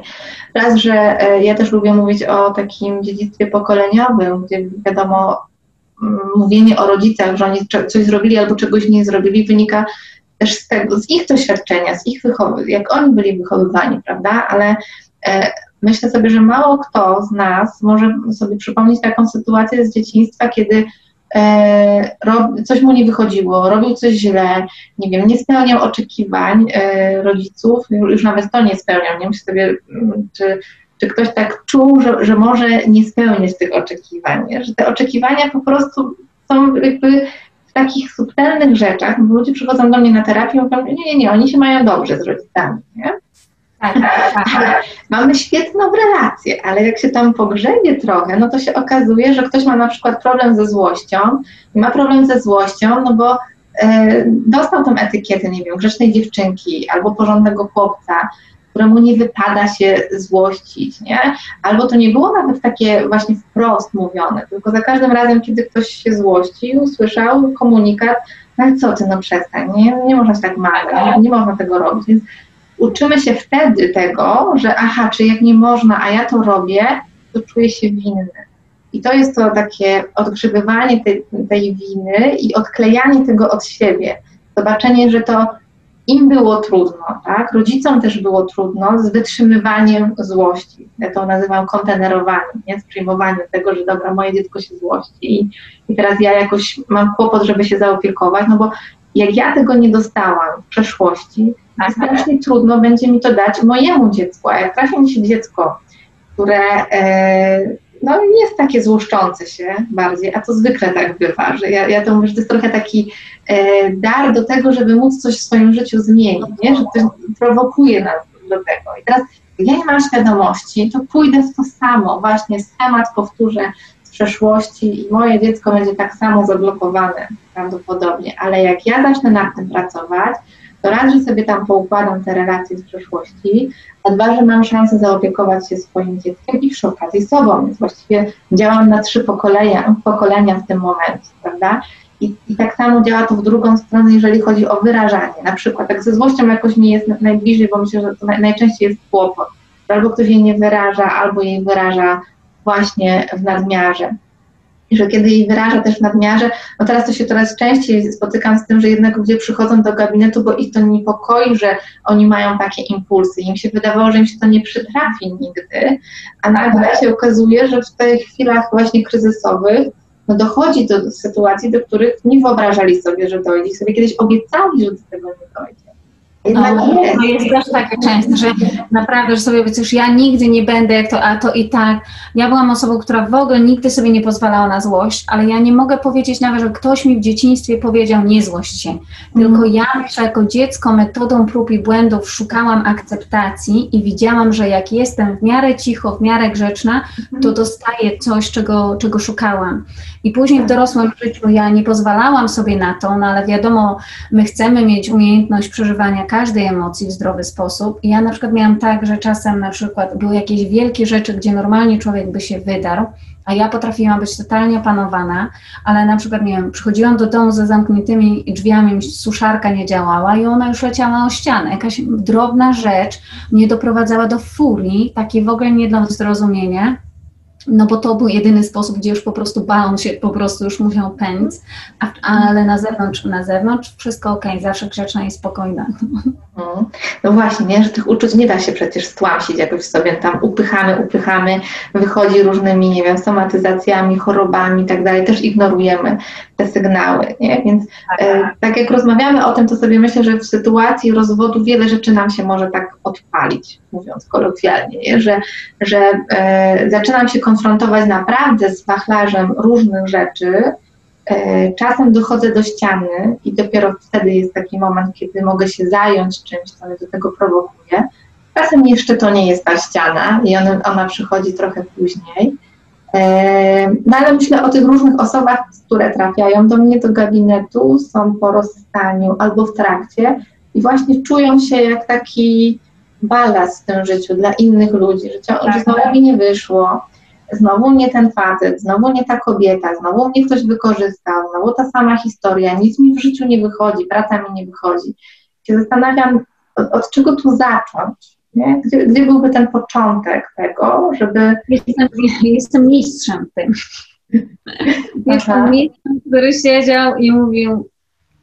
Raz, że e, ja też lubię mówić o takim dziedzictwie pokoleniowym, gdzie wiadomo, mówienie o rodzicach, że oni coś zrobili albo czegoś nie zrobili, wynika też z tego, z ich doświadczenia, z ich wychowywania, jak oni byli wychowywani, prawda? Ale e, myślę sobie, że mało kto z nas może sobie przypomnieć taką sytuację z dzieciństwa, kiedy e, coś mu nie wychodziło, robił coś źle, nie wiem, nie spełniał oczekiwań e, rodziców, już nawet to nie spełniał, nie myślę sobie, mm, czy, czy ktoś tak czuł, że, że może nie spełnić tych oczekiwań, nie? że te oczekiwania po prostu są jakby takich subtelnych rzeczach, bo ludzie przychodzą do mnie na terapię i mówią, nie, nie, nie, oni się mają dobrze z rodzicami, nie? Tak, tak, tak. Mamy świetną relację, ale jak się tam pogrzebie trochę, no to się okazuje, że ktoś ma na przykład problem ze złością i ma problem ze złością, no bo e, dostał tą etykietę, nie wiem, grzecznej dziewczynki albo porządnego chłopca, któremu nie wypada się złościć, nie? Albo to nie było nawet takie właśnie wprost mówione, tylko za każdym razem, kiedy ktoś się złościł, słyszał komunikat, no co ty, no przestań, nie, nie można się tak magać, nie, nie można tego robić, więc uczymy się wtedy tego, że aha, czy jak nie można, a ja to robię, to czuję się winny. I to jest to takie odgrzebywanie tej, tej winy i odklejanie tego od siebie. Zobaczenie, że to im było trudno, tak? Rodzicom też było trudno z wytrzymywaniem złości. Ja to nazywam kontenerowaniem, nie? Z przyjmowaniem tego, że dobra, moje dziecko się złości i, i teraz ja jakoś mam kłopot, żeby się zaopiekować, no bo jak ja tego nie dostałam w przeszłości, tak. strasznie trudno będzie mi to dać mojemu dziecku. A jak trafi mi się dziecko, które e, no, jest takie złoszczące się bardziej, a to zwykle tak bywa, że ja, ja to mówię, że to jest trochę taki e, dar do tego, żeby móc coś w swoim życiu zmienić, nie? że to prowokuje nas do tego. I teraz jak ja nie mam świadomości, to pójdę w to samo, właśnie schemat powtórzę z przeszłości i moje dziecko będzie tak samo zablokowane prawdopodobnie, ale jak ja zacznę nad tym pracować, to raz, że sobie tam poukładam te relacje z przeszłości, a dwa, że mam szansę zaopiekować się swoim dzieckiem i przy okazji sobą, więc właściwie działam na trzy pokolenia, pokolenia w tym momencie, prawda? I, I tak samo działa to w drugą stronę, jeżeli chodzi o wyrażanie. Na przykład, tak ze złością jakoś mi jest najbliżej, bo myślę, że to najczęściej jest kłopot. Albo ktoś jej nie wyraża, albo jej wyraża właśnie w nadmiarze że kiedy jej wyraża też w nadmiarze, no teraz to się coraz częściej spotykam z tym, że jednak ludzie przychodzą do gabinetu, bo ich to niepokoi, że oni mają takie impulsy. Im się wydawało, że im się to nie przytrafi nigdy, a nagle się okazuje, że w tych chwilach właśnie kryzysowych no dochodzi do sytuacji, do których nie wyobrażali sobie, że dojdzie. Sobie kiedyś obiecali, że do tego nie dojdzie.
No, jest. To jest też tak często, że naprawdę, że sobie już ja nigdy nie będę jak to, a to i tak. Ja byłam osobą, która w ogóle nigdy sobie nie pozwalała na złość, ale ja nie mogę powiedzieć nawet, że ktoś mi w dzieciństwie powiedział nie złość się. Tylko mm. ja jako dziecko metodą prób i błędów szukałam akceptacji i widziałam, że jak jestem w miarę cicho, w miarę grzeczna, to mhm. dostaję coś, czego, czego szukałam. I później w tak. dorosłym życiu ja nie pozwalałam sobie na to, no ale wiadomo, my chcemy mieć umiejętność przeżywania każdej emocji w zdrowy sposób. Ja na przykład miałam tak, że czasem na przykład były jakieś wielkie rzeczy, gdzie normalnie człowiek by się wydarł, a ja potrafiłam być totalnie opanowana, ale na przykład, nie wiem, przychodziłam do domu ze zamkniętymi drzwiami, suszarka nie działała i ona już leciała o ścianę. Jakaś drobna rzecz mnie doprowadzała do furii, takiej w ogóle nie do zrozumienia no bo to był jedyny sposób, gdzie już po prostu bałam się, po prostu już musiał pędzić, ale na zewnątrz, na zewnątrz wszystko ok, zawsze grzeczna i spokojna.
Mhm. No właśnie, nie, że tych uczuć nie da się przecież stłamsić jakoś sobie tam upychamy, upychamy, wychodzi różnymi, nie wiem, somatyzacjami, chorobami i tak dalej, też ignorujemy te sygnały, nie? Więc tak. E, tak jak rozmawiamy o tym, to sobie myślę, że w sytuacji rozwodu wiele rzeczy nam się może tak odpalić, mówiąc kolokwialnie, nie? Że, że e, zaczynam się konfrontować naprawdę z wachlarzem różnych rzeczy, czasem dochodzę do ściany i dopiero wtedy jest taki moment, kiedy mogę się zająć czymś, co mnie do tego prowokuje. Czasem jeszcze to nie jest ta ściana i ona, ona przychodzi trochę później. No ale myślę o tych różnych osobach, które trafiają do mnie do gabinetu, są po rozstaniu albo w trakcie i właśnie czują się jak taki balast w tym życiu dla innych ludzi, że, tak, że znowu tak. mi nie wyszło, znowu nie ten facet, znowu nie ta kobieta, znowu mnie ktoś wykorzystał, znowu ta sama historia, nic mi w życiu nie wychodzi, praca mi nie wychodzi. Się zastanawiam, od, od czego tu zacząć nie? Gdzie, gdzie byłby ten początek tego, żeby...
Jestem, jestem mistrzem tym. <laughs> Jestem mistrzem, który siedział i mówił,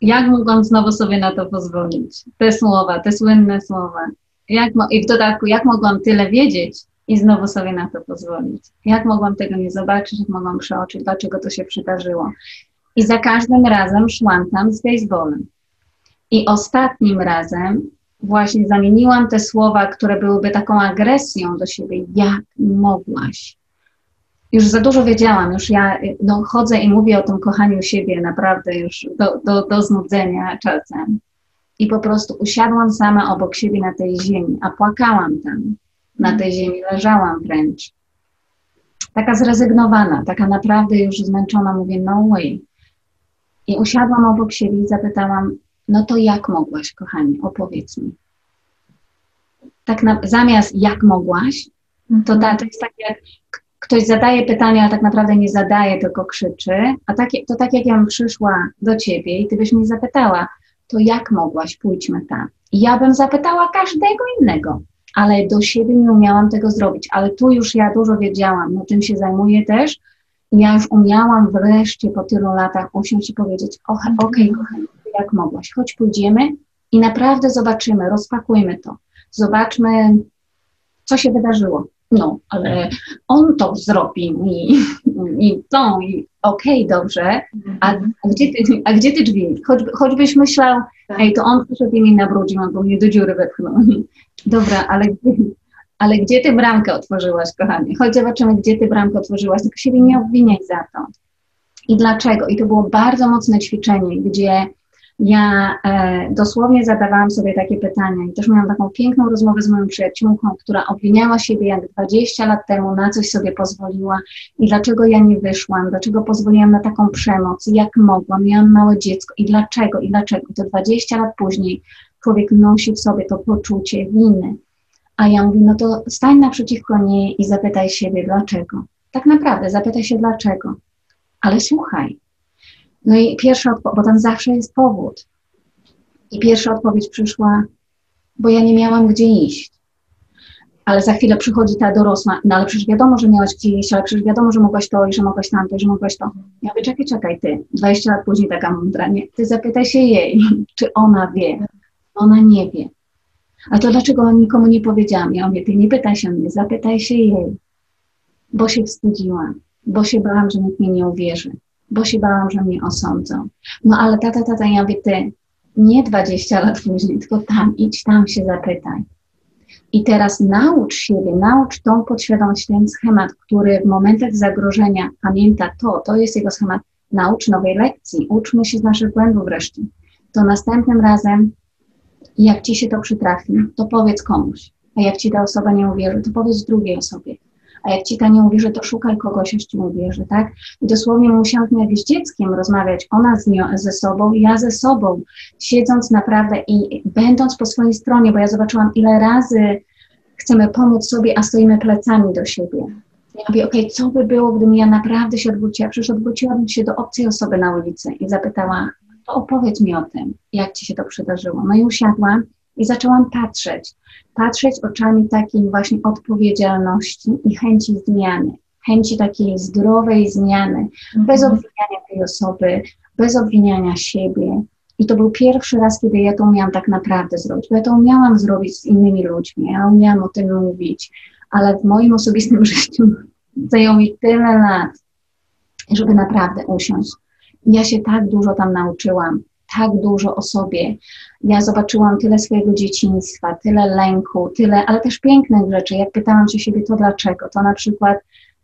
jak mogłam znowu sobie na to pozwolić? Te słowa, te słynne słowa. Jak I w dodatku, jak mogłam tyle wiedzieć i znowu sobie na to pozwolić? Jak mogłam tego nie zobaczyć, jak mogłam przeoczyć, dlaczego to się przydarzyło? I za każdym razem szłam tam z baseballem. I ostatnim razem właśnie zamieniłam te słowa, które byłyby taką agresją do siebie, jak mogłaś. Już za dużo wiedziałam, już ja no, chodzę i mówię o tym kochaniu siebie naprawdę już do, do, do znudzenia czasem. I po prostu usiadłam sama obok siebie na tej ziemi, a płakałam tam, na tej ziemi, leżałam wręcz. Taka zrezygnowana, taka naprawdę już zmęczona, mówię, no way. I usiadłam obok siebie i zapytałam, no to jak mogłaś, kochanie, opowiedz mi. Tak na, zamiast jak mogłaś, to, ta, to jest tak jak ktoś zadaje pytanie, ale tak naprawdę nie zadaje, tylko krzyczy. A tak, to tak jak ja bym przyszła do ciebie i ty byś mnie zapytała, to jak mogłaś, pójdźmy tam. I ja bym zapytała każdego innego, ale do siebie nie umiałam tego zrobić. Ale tu już ja dużo wiedziałam, no tym się zajmuję też. I ja już umiałam wreszcie po tylu latach usiąść i powiedzieć, okej, okay, kochani, jak mogłaś, choć pójdziemy i naprawdę zobaczymy, rozpakujmy to. Zobaczmy, co się wydarzyło. No, ale on to zrobił i, i to, i okej, okay, dobrze, a, a, gdzie ty, a gdzie ty drzwi? Choć, choćbyś myślał, tak. ej, to on przyszedł i mnie nabrudził, albo mnie do dziury wepchnął. <laughs> Dobra, ale gdzie, ale gdzie ty bramkę otworzyłaś, kochanie? Chodź zobaczymy, gdzie ty bramkę otworzyłaś, tylko siebie nie obwiniaj za to. I dlaczego? I to było bardzo mocne ćwiczenie, gdzie ja e, dosłownie zadawałam sobie takie pytania i też miałam taką piękną rozmowę z moją przyjaciółką, która obwiniała siebie, jak 20 lat temu na coś sobie pozwoliła i dlaczego ja nie wyszłam, dlaczego pozwoliłam na taką przemoc, jak mogłam, miałam małe dziecko i dlaczego, i dlaczego. To 20 lat później człowiek nosi w sobie to poczucie winy. A ja mówię, no to stań naprzeciwko niej i zapytaj siebie, dlaczego. Tak naprawdę, zapytaj się dlaczego. Ale słuchaj, no i pierwsza odpowiedź, bo tam zawsze jest powód. I pierwsza odpowiedź przyszła, bo ja nie miałam gdzie iść. Ale za chwilę przychodzi ta dorosła, no ale przecież wiadomo, że miałaś gdzie iść, ale przecież wiadomo, że mogłaś to i że mogłaś tamto i że mogłaś to. Ja mówię, czekaj, czekaj, ty, 20 lat później taka mądra, nie? Ty zapytaj się jej, <laughs> czy ona wie. Ona nie wie. A to dlaczego nikomu nie powiedziałam? Ja mówię, ty nie pytaj się mnie, zapytaj się jej. Bo się wstydziłam, bo się bałam, że nikt mi nie uwierzy bo się bałam, że mnie osądzą. No ale tata, tata, ja mówię, ty, nie 20 lat później, tylko tam, idź tam się zapytaj. I teraz naucz siebie, naucz tą podświadomość, ten schemat, który w momentach zagrożenia pamięta to, to jest jego schemat. Naucz nowej lekcji, uczmy się z naszych błędów wreszcie. To następnym razem, jak ci się to przytrafi, to powiedz komuś. A jak ci ta osoba nie uwierzy, to powiedz drugiej osobie a jak ci ta nie uwierzy, to szukaj kogoś, ci uwierzy, tak? I dosłownie musiałam jak z dzieckiem rozmawiać, ona z nią, ze sobą, ja ze sobą, siedząc naprawdę i będąc po swojej stronie, bo ja zobaczyłam, ile razy chcemy pomóc sobie, a stoimy plecami do siebie. Ja mówię, okej, okay, co by było, gdybym ja naprawdę się odwróciła? Przecież odwróciłabym się do obcej osoby na ulicy i zapytała, to opowiedz mi o tym, jak ci się to przydarzyło. No i usiadłam i zaczęłam patrzeć patrzeć oczami takiej właśnie odpowiedzialności i chęci zmiany, chęci takiej zdrowej zmiany, mhm. bez obwiniania tej osoby, bez obwiniania siebie. I to był pierwszy raz, kiedy ja to umiałam tak naprawdę zrobić, bo ja to umiałam zrobić z innymi ludźmi, ja umiałam o tym mówić, ale w moim osobistym <laughs> życiu zajęło mi tyle lat, żeby naprawdę usiąść. Ja się tak dużo tam nauczyłam tak dużo o sobie. Ja zobaczyłam tyle swojego dzieciństwa, tyle lęku, tyle, ale też pięknych rzeczy. Jak pytałam się siebie, to dlaczego? To na przykład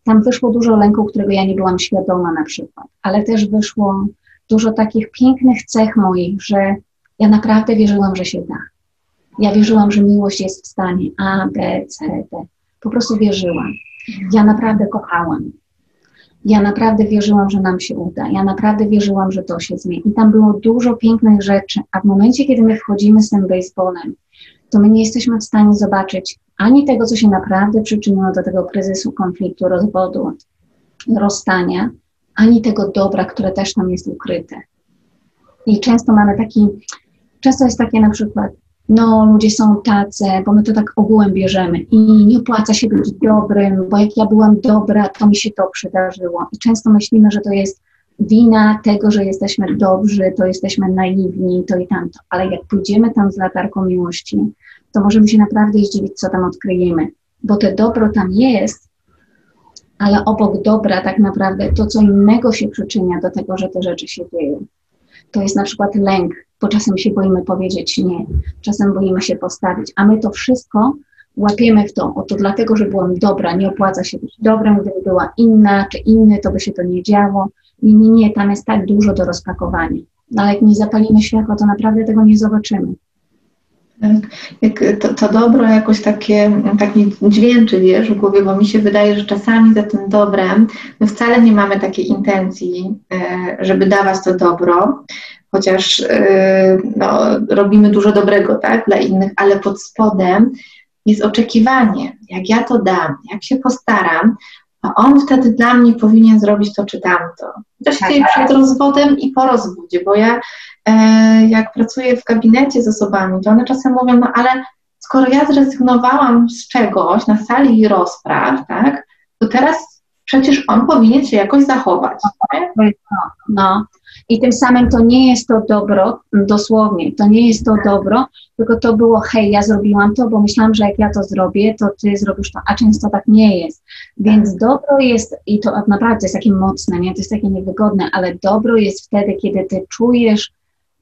tam wyszło dużo lęku, którego ja nie byłam świadoma na przykład, ale też wyszło dużo takich pięknych cech moich, że ja naprawdę wierzyłam, że się da. Ja wierzyłam, że miłość jest w stanie A, B, C, D. Po prostu wierzyłam. Ja naprawdę kochałam. Ja naprawdę wierzyłam, że nam się uda. Ja naprawdę wierzyłam, że to się zmieni. I tam było dużo pięknych rzeczy, a w momencie, kiedy my wchodzimy z tym baseballem, to my nie jesteśmy w stanie zobaczyć ani tego, co się naprawdę przyczyniło do tego kryzysu, konfliktu, rozwodu, rozstania, ani tego dobra, które też tam jest ukryte. I często mamy taki, często jest takie na przykład, no ludzie są tacy, bo my to tak ogółem bierzemy i nie opłaca się być dobrym, bo jak ja byłam dobra, to mi się to przydarzyło. I często myślimy, że to jest wina tego, że jesteśmy dobrzy, to jesteśmy naiwni, to i tamto. Ale jak pójdziemy tam z latarką miłości, to możemy się naprawdę zdziwić, co tam odkryjemy. Bo to dobro tam jest, ale obok dobra tak naprawdę to, co innego się przyczynia do tego, że te rzeczy się dzieją. To jest na przykład lęk, bo czasem się boimy powiedzieć nie, czasem boimy się postawić, a my to wszystko łapiemy w to, oto dlatego, że byłam dobra, nie opłaca się być dobrym, gdyby była inna czy inny, to by się to nie działo. Nie, nie, nie, tam jest tak dużo do rozpakowania. No, ale jak nie zapalimy światła, to naprawdę tego nie zobaczymy.
Tak. To, to, dobro jakoś takie, tak mi dźwięczy, wiesz, w głowie, bo mi się wydaje, że czasami za tym dobrem my wcale nie mamy takiej intencji, e, żeby dawać to dobro, chociaż e, no, robimy dużo dobrego tak, dla innych, ale pod spodem jest oczekiwanie, jak ja to dam, jak się postaram, a on wtedy dla mnie powinien zrobić to czy tamto. To się dzieje przed rozwodem i po rozwodzie, bo ja e, jak pracuję w gabinecie z osobami, to one czasem mówią, no ale skoro ja zrezygnowałam z czegoś na sali rozpraw, tak, to teraz przecież on powinien się jakoś zachować.
No, no. I tym samym to nie jest to dobro, dosłownie, to nie jest to dobro, tylko to było, hej, ja zrobiłam to, bo myślałam, że jak ja to zrobię, to ty zrobisz to, a często tak nie jest. Więc dobro jest, i to naprawdę jest takie mocne, nie? to jest takie niewygodne, ale dobro jest wtedy, kiedy ty czujesz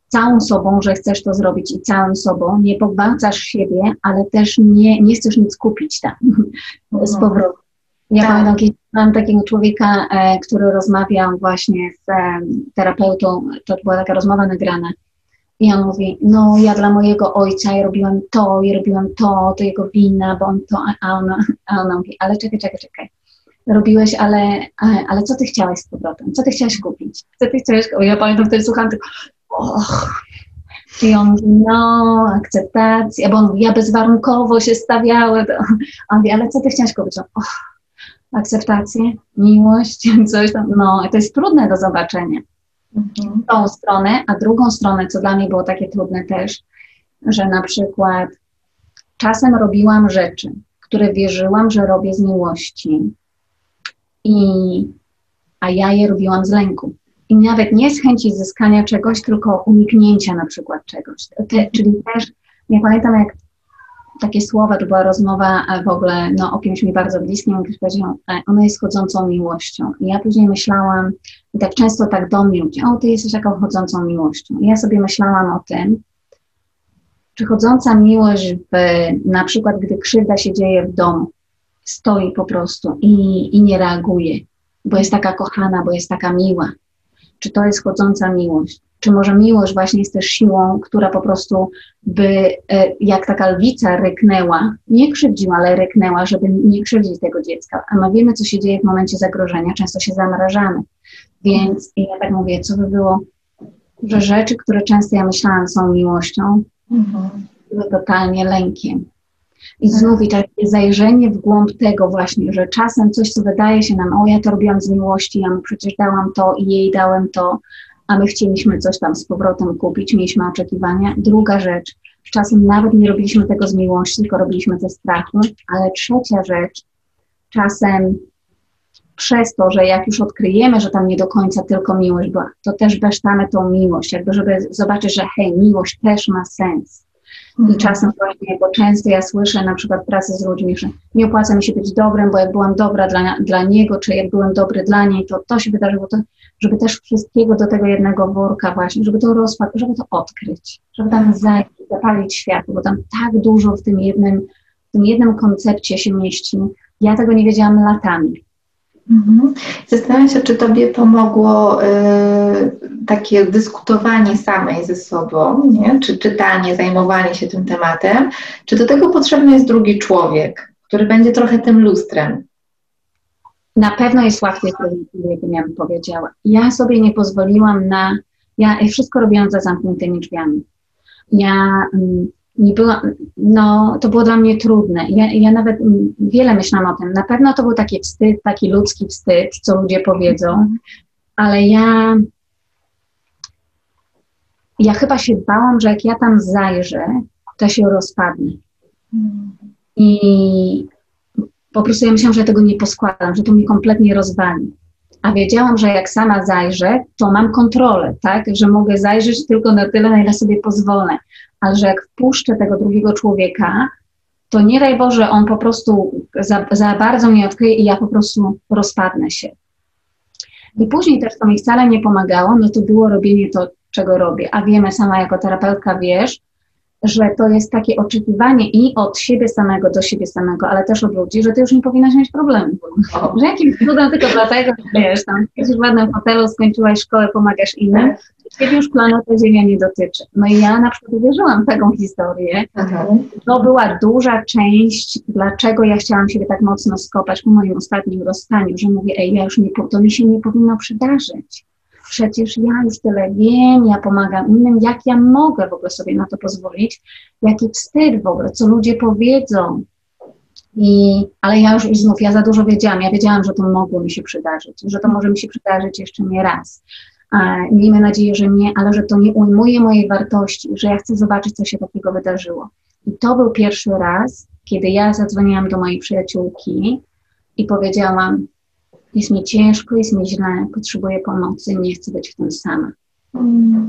całą sobą, że chcesz to zrobić i całą sobą, nie pogwałcasz siebie, ale też nie, nie chcesz nic kupić tam <laughs> z mhm. powrotem. Ja tak. pamiętam, mam takiego człowieka, e, który rozmawiał właśnie z e, terapeutą, to była taka rozmowa nagrana. I on mówi, no ja dla mojego ojca ja robiłam to, i robiłam to, to jego wina, bo on to, a ona, a ona mówi, ale czekaj, czekaj, czekaj. Robiłeś, ale, ale, ale co ty chciałeś z powrotem? Co ty chciałeś kupić? Co ty chciałeś Ja pamiętam wtedy słucham tylko, och. I on mówi, no, akceptacja, bo on mówi, ja bezwarunkowo się stawiałem. <laughs> On mówi, ale co ty chciałeś kupić? On, och, akceptację, miłość, <laughs> coś tam. No, to jest trudne do zobaczenia. Mhm. Tą stronę, a drugą stronę, co dla mnie było takie trudne też, że na przykład czasem robiłam rzeczy, które wierzyłam, że robię z miłości, i, a ja je robiłam z lęku. I nawet nie z chęci zyskania czegoś, tylko uniknięcia na przykład czegoś. Te, czyli też, nie pamiętam jak takie słowa, to była rozmowa e, w ogóle no, o kimś mi bardzo bliskim, ktoś powiedział, e, ona jest chodzącą miłością. I ja później myślałam, i tak często tak do mnie mówię, o, ty jesteś taką chodzącą miłością. I ja sobie myślałam o tym, czy chodząca miłość, w, na przykład gdy krzywda się dzieje w domu, stoi po prostu i, i nie reaguje, bo jest taka kochana, bo jest taka miła. Czy to jest chodząca miłość? Czy może miłość właśnie jest też siłą, która po prostu by, e, jak taka lwica ryknęła, nie krzywdziła, ale ryknęła, żeby nie krzywdzić tego dziecka. A my wiemy, co się dzieje w momencie zagrożenia, często się zamrażamy. Więc ja tak mówię, co by było, że rzeczy, które często ja myślałam są miłością, mhm. były totalnie lękiem. I znów i takie zajrzenie w głąb tego właśnie, że czasem coś, co wydaje się nam, o ja to robiłam z miłości, ja mu przecież dałam to i jej dałem to, a my chcieliśmy coś tam z powrotem kupić, mieliśmy oczekiwania. Druga rzecz, czasem nawet nie robiliśmy tego z miłości, tylko robiliśmy ze strachu, ale trzecia rzecz, czasem przez to, że jak już odkryjemy, że tam nie do końca tylko miłość była, to też besztamy tą miłość, jakby żeby zobaczyć, że hej, miłość też ma sens. I mhm. czasem właśnie, bo często ja słyszę na przykład w pracy z ludźmi, że nie opłaca mi się być dobrym, bo jak byłam dobra dla, dla niego, czy jak byłem dobry dla niej, to to się wydarzyło, to, żeby też wszystkiego do tego jednego worka właśnie, żeby to rozpad, żeby to odkryć, żeby tam zapalić światło, bo tam tak dużo w tym jednym, w tym jednym koncepcie się mieści. Ja tego nie wiedziałam latami.
Mhm. Zastanawiam się, czy Tobie pomogło y, takie dyskutowanie samej ze sobą, nie? czy czytanie, zajmowanie się tym tematem, czy do tego potrzebny jest drugi człowiek, który będzie trochę tym lustrem?
Na pewno jest łatwiej, jakbym ja bym powiedziała. Ja sobie nie pozwoliłam na. Ja wszystko robiłam za zamkniętymi drzwiami. Ja mm, nie była, no, to było dla mnie trudne. Ja, ja nawet wiele myślałam o tym. Na pewno to był taki wstyd, taki ludzki wstyd, co ludzie powiedzą, ale ja, ja chyba się bałam, że jak ja tam zajrzę, to się rozpadnie. I po prostu ja myślałam, że ja tego nie poskładam, że to mnie kompletnie rozwali. A wiedziałam, że jak sama zajrzę, to mam kontrolę, tak? Że mogę zajrzeć tylko na tyle, na ile sobie pozwolę ale że jak wpuszczę tego drugiego człowieka, to nie daj Boże, on po prostu za, za bardzo mnie odkryje i ja po prostu rozpadnę się. I później też to mi wcale nie pomagało, no to było robienie to, czego robię. A wiemy, sama jako terapeutka wiesz, że to jest takie oczekiwanie i od siebie samego do siebie samego, ale też od ludzi, że ty już nie powinnaś mieć problemu. Że jakimś cudem tylko dlatego, że wiesz, tam jesteś w ładnym hotelu, skończyłaś szkołę, pomagasz innym, ciebie już planeta Ziemia nie dotyczy. No i ja na przykład uwierzyłam w taką historię. Aha. To była duża część, dlaczego ja chciałam siebie tak mocno skopać po moim ostatnim rozstaniu, że mówię, ej, ja już nie, to mi się nie powinno przydarzyć przecież ja już tyle wiem, ja pomagam innym, jak ja mogę w ogóle sobie na to pozwolić, jaki wstyd w ogóle, co ludzie powiedzą. I, ale ja już znów, ja za dużo wiedziałam, ja wiedziałam, że to mogło mi się przydarzyć, że to może mi się przydarzyć jeszcze nie raz. Miejmy nadzieję, że nie, ale że to nie ujmuje mojej wartości, że ja chcę zobaczyć, co się takiego wydarzyło. I to był pierwszy raz, kiedy ja zadzwoniłam do mojej przyjaciółki i powiedziałam, jest mi ciężko, jest mi źle, potrzebuję pomocy, nie chcę być w tym sama.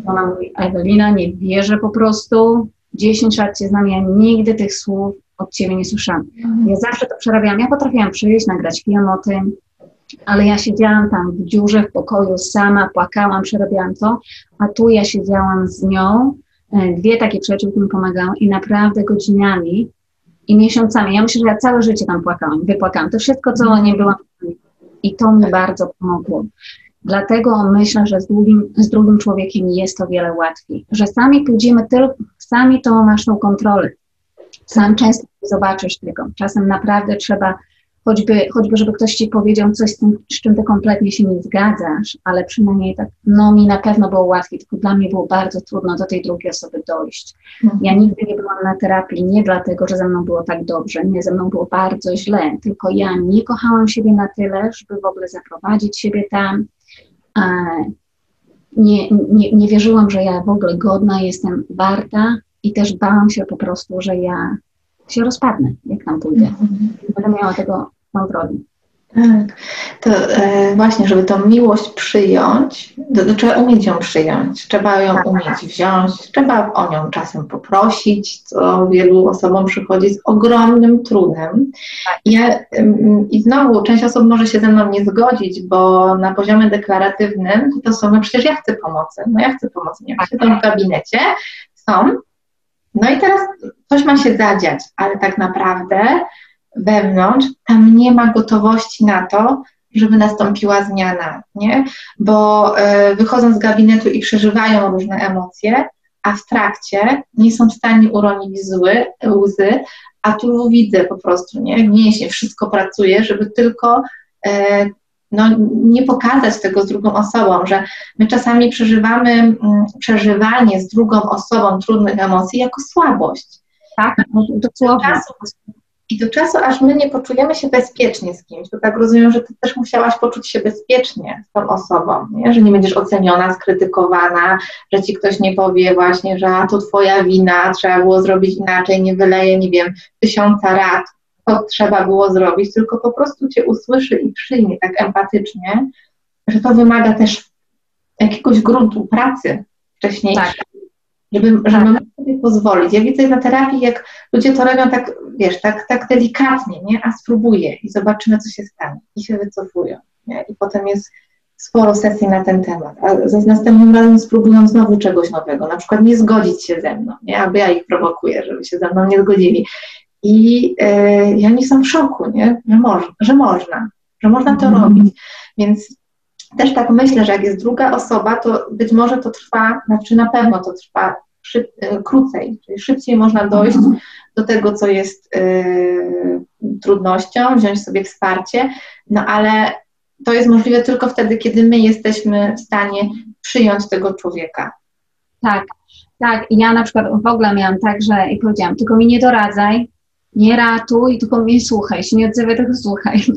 Ona mówi, Ewelina, nie wierzę po prostu, 10 lat cię znam, ja nigdy tych słów od ciebie nie słyszałam. Ja zawsze to przerabiałam, ja potrafiłam przyjść, nagrać film o tym, ale ja siedziałam tam w dziurze w pokoju sama, płakałam, przerabiałam to, a tu ja siedziałam z nią, e, dwie takie przyjaciółki mi pomagały i naprawdę godzinami i miesiącami, ja myślę, że ja całe życie tam płakałam, wypłakałam, to wszystko, co nie byłam i to mi bardzo pomogło. Dlatego myślę, że z drugim, z drugim człowiekiem jest to wiele łatwiej. Że sami pójdziemy tylko, sami tą kontrolę. Sam często nie zobaczysz tego. Czasem naprawdę trzeba, choćby, choćby żeby ktoś ci powiedział coś, z, tym, z czym ty kompletnie się nie zgadzasz, ale przynajmniej tak, no mi na pewno było łatwiej, tylko dla mnie było bardzo trudno do tej drugiej osoby dojść. Mhm. Ja nigdy nie byłam na terapii nie dlatego, że ze mną było tak dobrze, nie, ze mną było bardzo źle, tylko ja nie kochałam siebie na tyle, żeby w ogóle zaprowadzić siebie tam, nie, nie, nie wierzyłam, że ja w ogóle godna jestem, warta i też bałam się po prostu, że ja się rozpadnę, jak tam pójdę. Mm Będę miała tego kontroli.
Tak. To e, właśnie, żeby tą miłość przyjąć, to, to, trzeba umieć ją przyjąć, trzeba ją tak. umieć wziąć, trzeba o nią czasem poprosić, co wielu osobom przychodzi z ogromnym trudem. Tak. Ja, I znowu, część osób może się ze mną nie zgodzić, bo na poziomie deklaratywnym to są, no przecież ja chcę pomocy, no ja chcę pomocy, nie tak. siedzą w gabinecie, są, no i teraz coś ma się zadziać, ale tak naprawdę wewnątrz, tam nie ma gotowości na to, żeby nastąpiła zmiana, nie? Bo y, wychodzą z gabinetu i przeżywają różne emocje, a w trakcie nie są w stanie uronić zły, łzy, a tu widzę po prostu, nie? Mięśnie, wszystko pracuje, żeby tylko y, no, nie pokazać tego z drugą osobą, że my czasami przeżywamy przeżywanie z drugą osobą trudnych emocji jako słabość.
Tak, dosłownie.
I do czasu, aż my nie poczujemy się bezpiecznie z kimś, to tak rozumiem, że ty też musiałaś poczuć się bezpiecznie z tą osobą, nie? że nie będziesz oceniona, skrytykowana, że ci ktoś nie powie właśnie, że to twoja wina, trzeba było zrobić inaczej, nie wyleje, nie wiem, tysiąca rad, to trzeba było zrobić, tylko po prostu cię usłyszy i przyjmie tak empatycznie, że to wymaga też jakiegoś gruntu pracy wcześniejszej. Tak żeby, tak. sobie pozwolić. Ja widzę na terapii, jak ludzie to robią tak, wiesz, tak, tak delikatnie, nie? A spróbuję i zobaczymy, co się stanie. I się wycofują, nie? I potem jest sporo sesji na ten temat, a za następnym razem spróbują znowu czegoś nowego, na przykład nie zgodzić się ze mną, nie? Albo ja ich prowokuję, żeby się ze mną nie zgodzili. I yy, ja nie są w szoku, nie? Że, moż, że można, że można to mm. robić. Więc też tak myślę, że jak jest druga osoba, to być może to trwa, znaczy na pewno to trwa szyb, e, krócej, czyli szybciej można dojść mhm. do tego, co jest y, trudnością, wziąć sobie wsparcie, no ale to jest możliwe tylko wtedy, kiedy my jesteśmy w stanie przyjąć tego człowieka.
Tak, tak. Ja na przykład w ogóle miałam tak, że i powiedziałam, tylko mi nie doradzaj, nie ratuj, tylko mnie słuchaj, się nie odzywaj, tylko słuchaj. <laughs>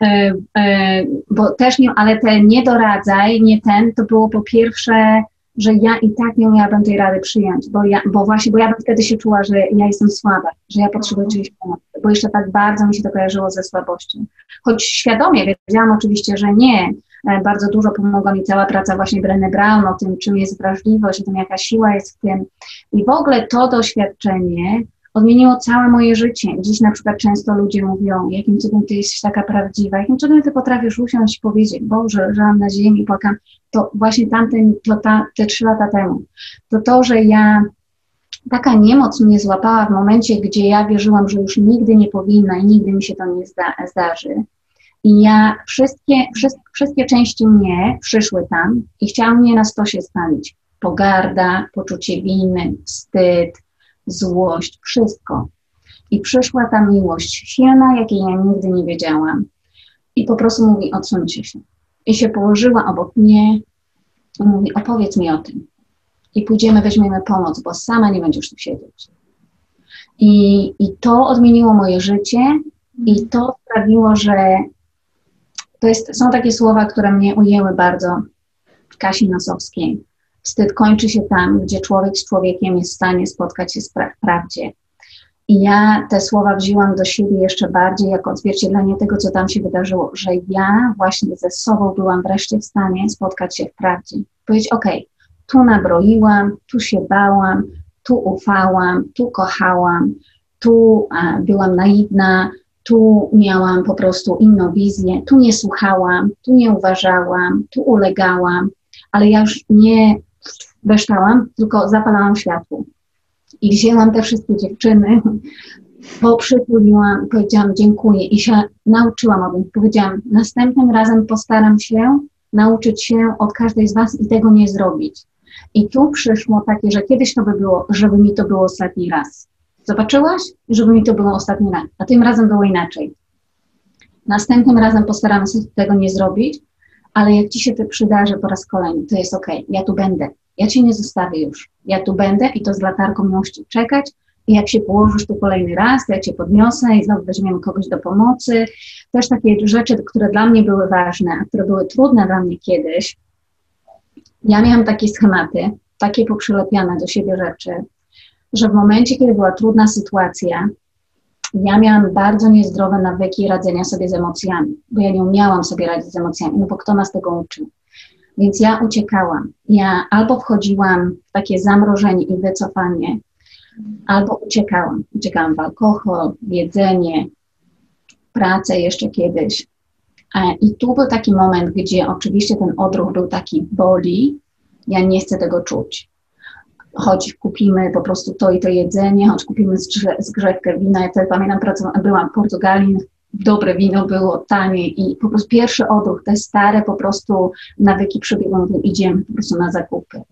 E, bo też nie, ale te nie doradzaj, nie ten, to było po pierwsze, że ja i tak nie miałabym tej rady przyjąć, bo ja, bo właśnie, bo ja bym wtedy się czuła, że ja jestem słaba, że ja potrzebuję czyjejś pomocy, bo jeszcze tak bardzo mi się to kojarzyło ze słabością. Choć świadomie wiedziałam oczywiście, że nie, e, bardzo dużo pomogła mi cała praca właśnie Brené Brown o tym, czym jest wrażliwość, o tym, jaka siła jest w tym. I w ogóle to doświadczenie odmieniło całe moje życie. Dziś na przykład często ludzie mówią, jakim cudem ty jesteś taka prawdziwa, jakim cudem ty potrafisz usiąść i powiedzieć, Boże, leżałam na ziemi, płakam. To właśnie tamten, to ta, te trzy lata temu. To to, że ja taka niemoc mnie złapała w momencie, gdzie ja wierzyłam, że już nigdy nie powinna i nigdy mi się to nie zda, zdarzy. I ja, wszystkie, wszystkie, wszystkie części mnie przyszły tam i chciały mnie na stosie spalić. Pogarda, poczucie winy, wstyd, złość, wszystko. I przyszła ta miłość silna, jakiej ja nigdy nie wiedziałam. I po prostu mówi, odsuńcie się. I się położyła obok mnie i mówi, opowiedz mi o tym. I pójdziemy, weźmiemy pomoc, bo sama nie będziesz tu siedzieć. I, I to odmieniło moje życie i to sprawiło, że to jest, są takie słowa, które mnie ujęły bardzo Kasi Nosowskiej. Wstyd kończy się tam, gdzie człowiek z człowiekiem jest w stanie spotkać się w prawdzie. I ja te słowa wzięłam do siebie jeszcze bardziej jako odzwierciedlenie tego, co tam się wydarzyło, że ja właśnie ze sobą byłam wreszcie w stanie spotkać się w prawdzie. Powiedzieć, ok, tu nabroiłam, tu się bałam, tu ufałam, tu kochałam, tu a, byłam naiwna, tu miałam po prostu inną wizję, tu nie słuchałam, tu nie uważałam, tu ulegałam, ale ja już nie beształam, tylko zapalałam światło. I wzięłam te wszystkie dziewczyny, poprzytuliłam, powiedziałam dziękuję i się nauczyłam o tym. Powiedziałam, następnym razem postaram się nauczyć się od każdej z Was i tego nie zrobić. I tu przyszło takie, że kiedyś to by było, żeby mi to było ostatni raz. Zobaczyłaś? Żeby mi to było ostatni raz. A tym razem było inaczej. Następnym razem postaram się tego nie zrobić, ale jak ci się to przydarzy po raz kolejny, to jest ok, ja tu będę. Ja cię nie zostawię już. Ja tu będę i to z latarką miłości czekać. I jak się położysz tu kolejny raz, to ja cię podniosę i znowu weźmiemy kogoś do pomocy. Też takie rzeczy, które dla mnie były ważne, a które były trudne dla mnie kiedyś. Ja miałam takie schematy, takie poprzylepiane do siebie rzeczy, że w momencie, kiedy była trudna sytuacja, ja miałam bardzo niezdrowe nawyki radzenia sobie z emocjami, bo ja nie umiałam sobie radzić z emocjami, no bo kto nas tego uczył? Więc ja uciekałam. Ja albo wchodziłam w takie zamrożenie i wycofanie, albo uciekałam. Uciekałam w alkohol, w jedzenie, pracę jeszcze kiedyś. I tu był taki moment, gdzie oczywiście ten odruch był taki boli, ja nie chcę tego czuć choć kupimy po prostu to i to jedzenie, choć kupimy zgrzewkę wina. Ja wtedy pamiętam, byłam w Portugalii, dobre wino było tanie i po prostu pierwszy odruch, te stare po prostu nawyki przebiegą, idziemy po prostu na zakupy.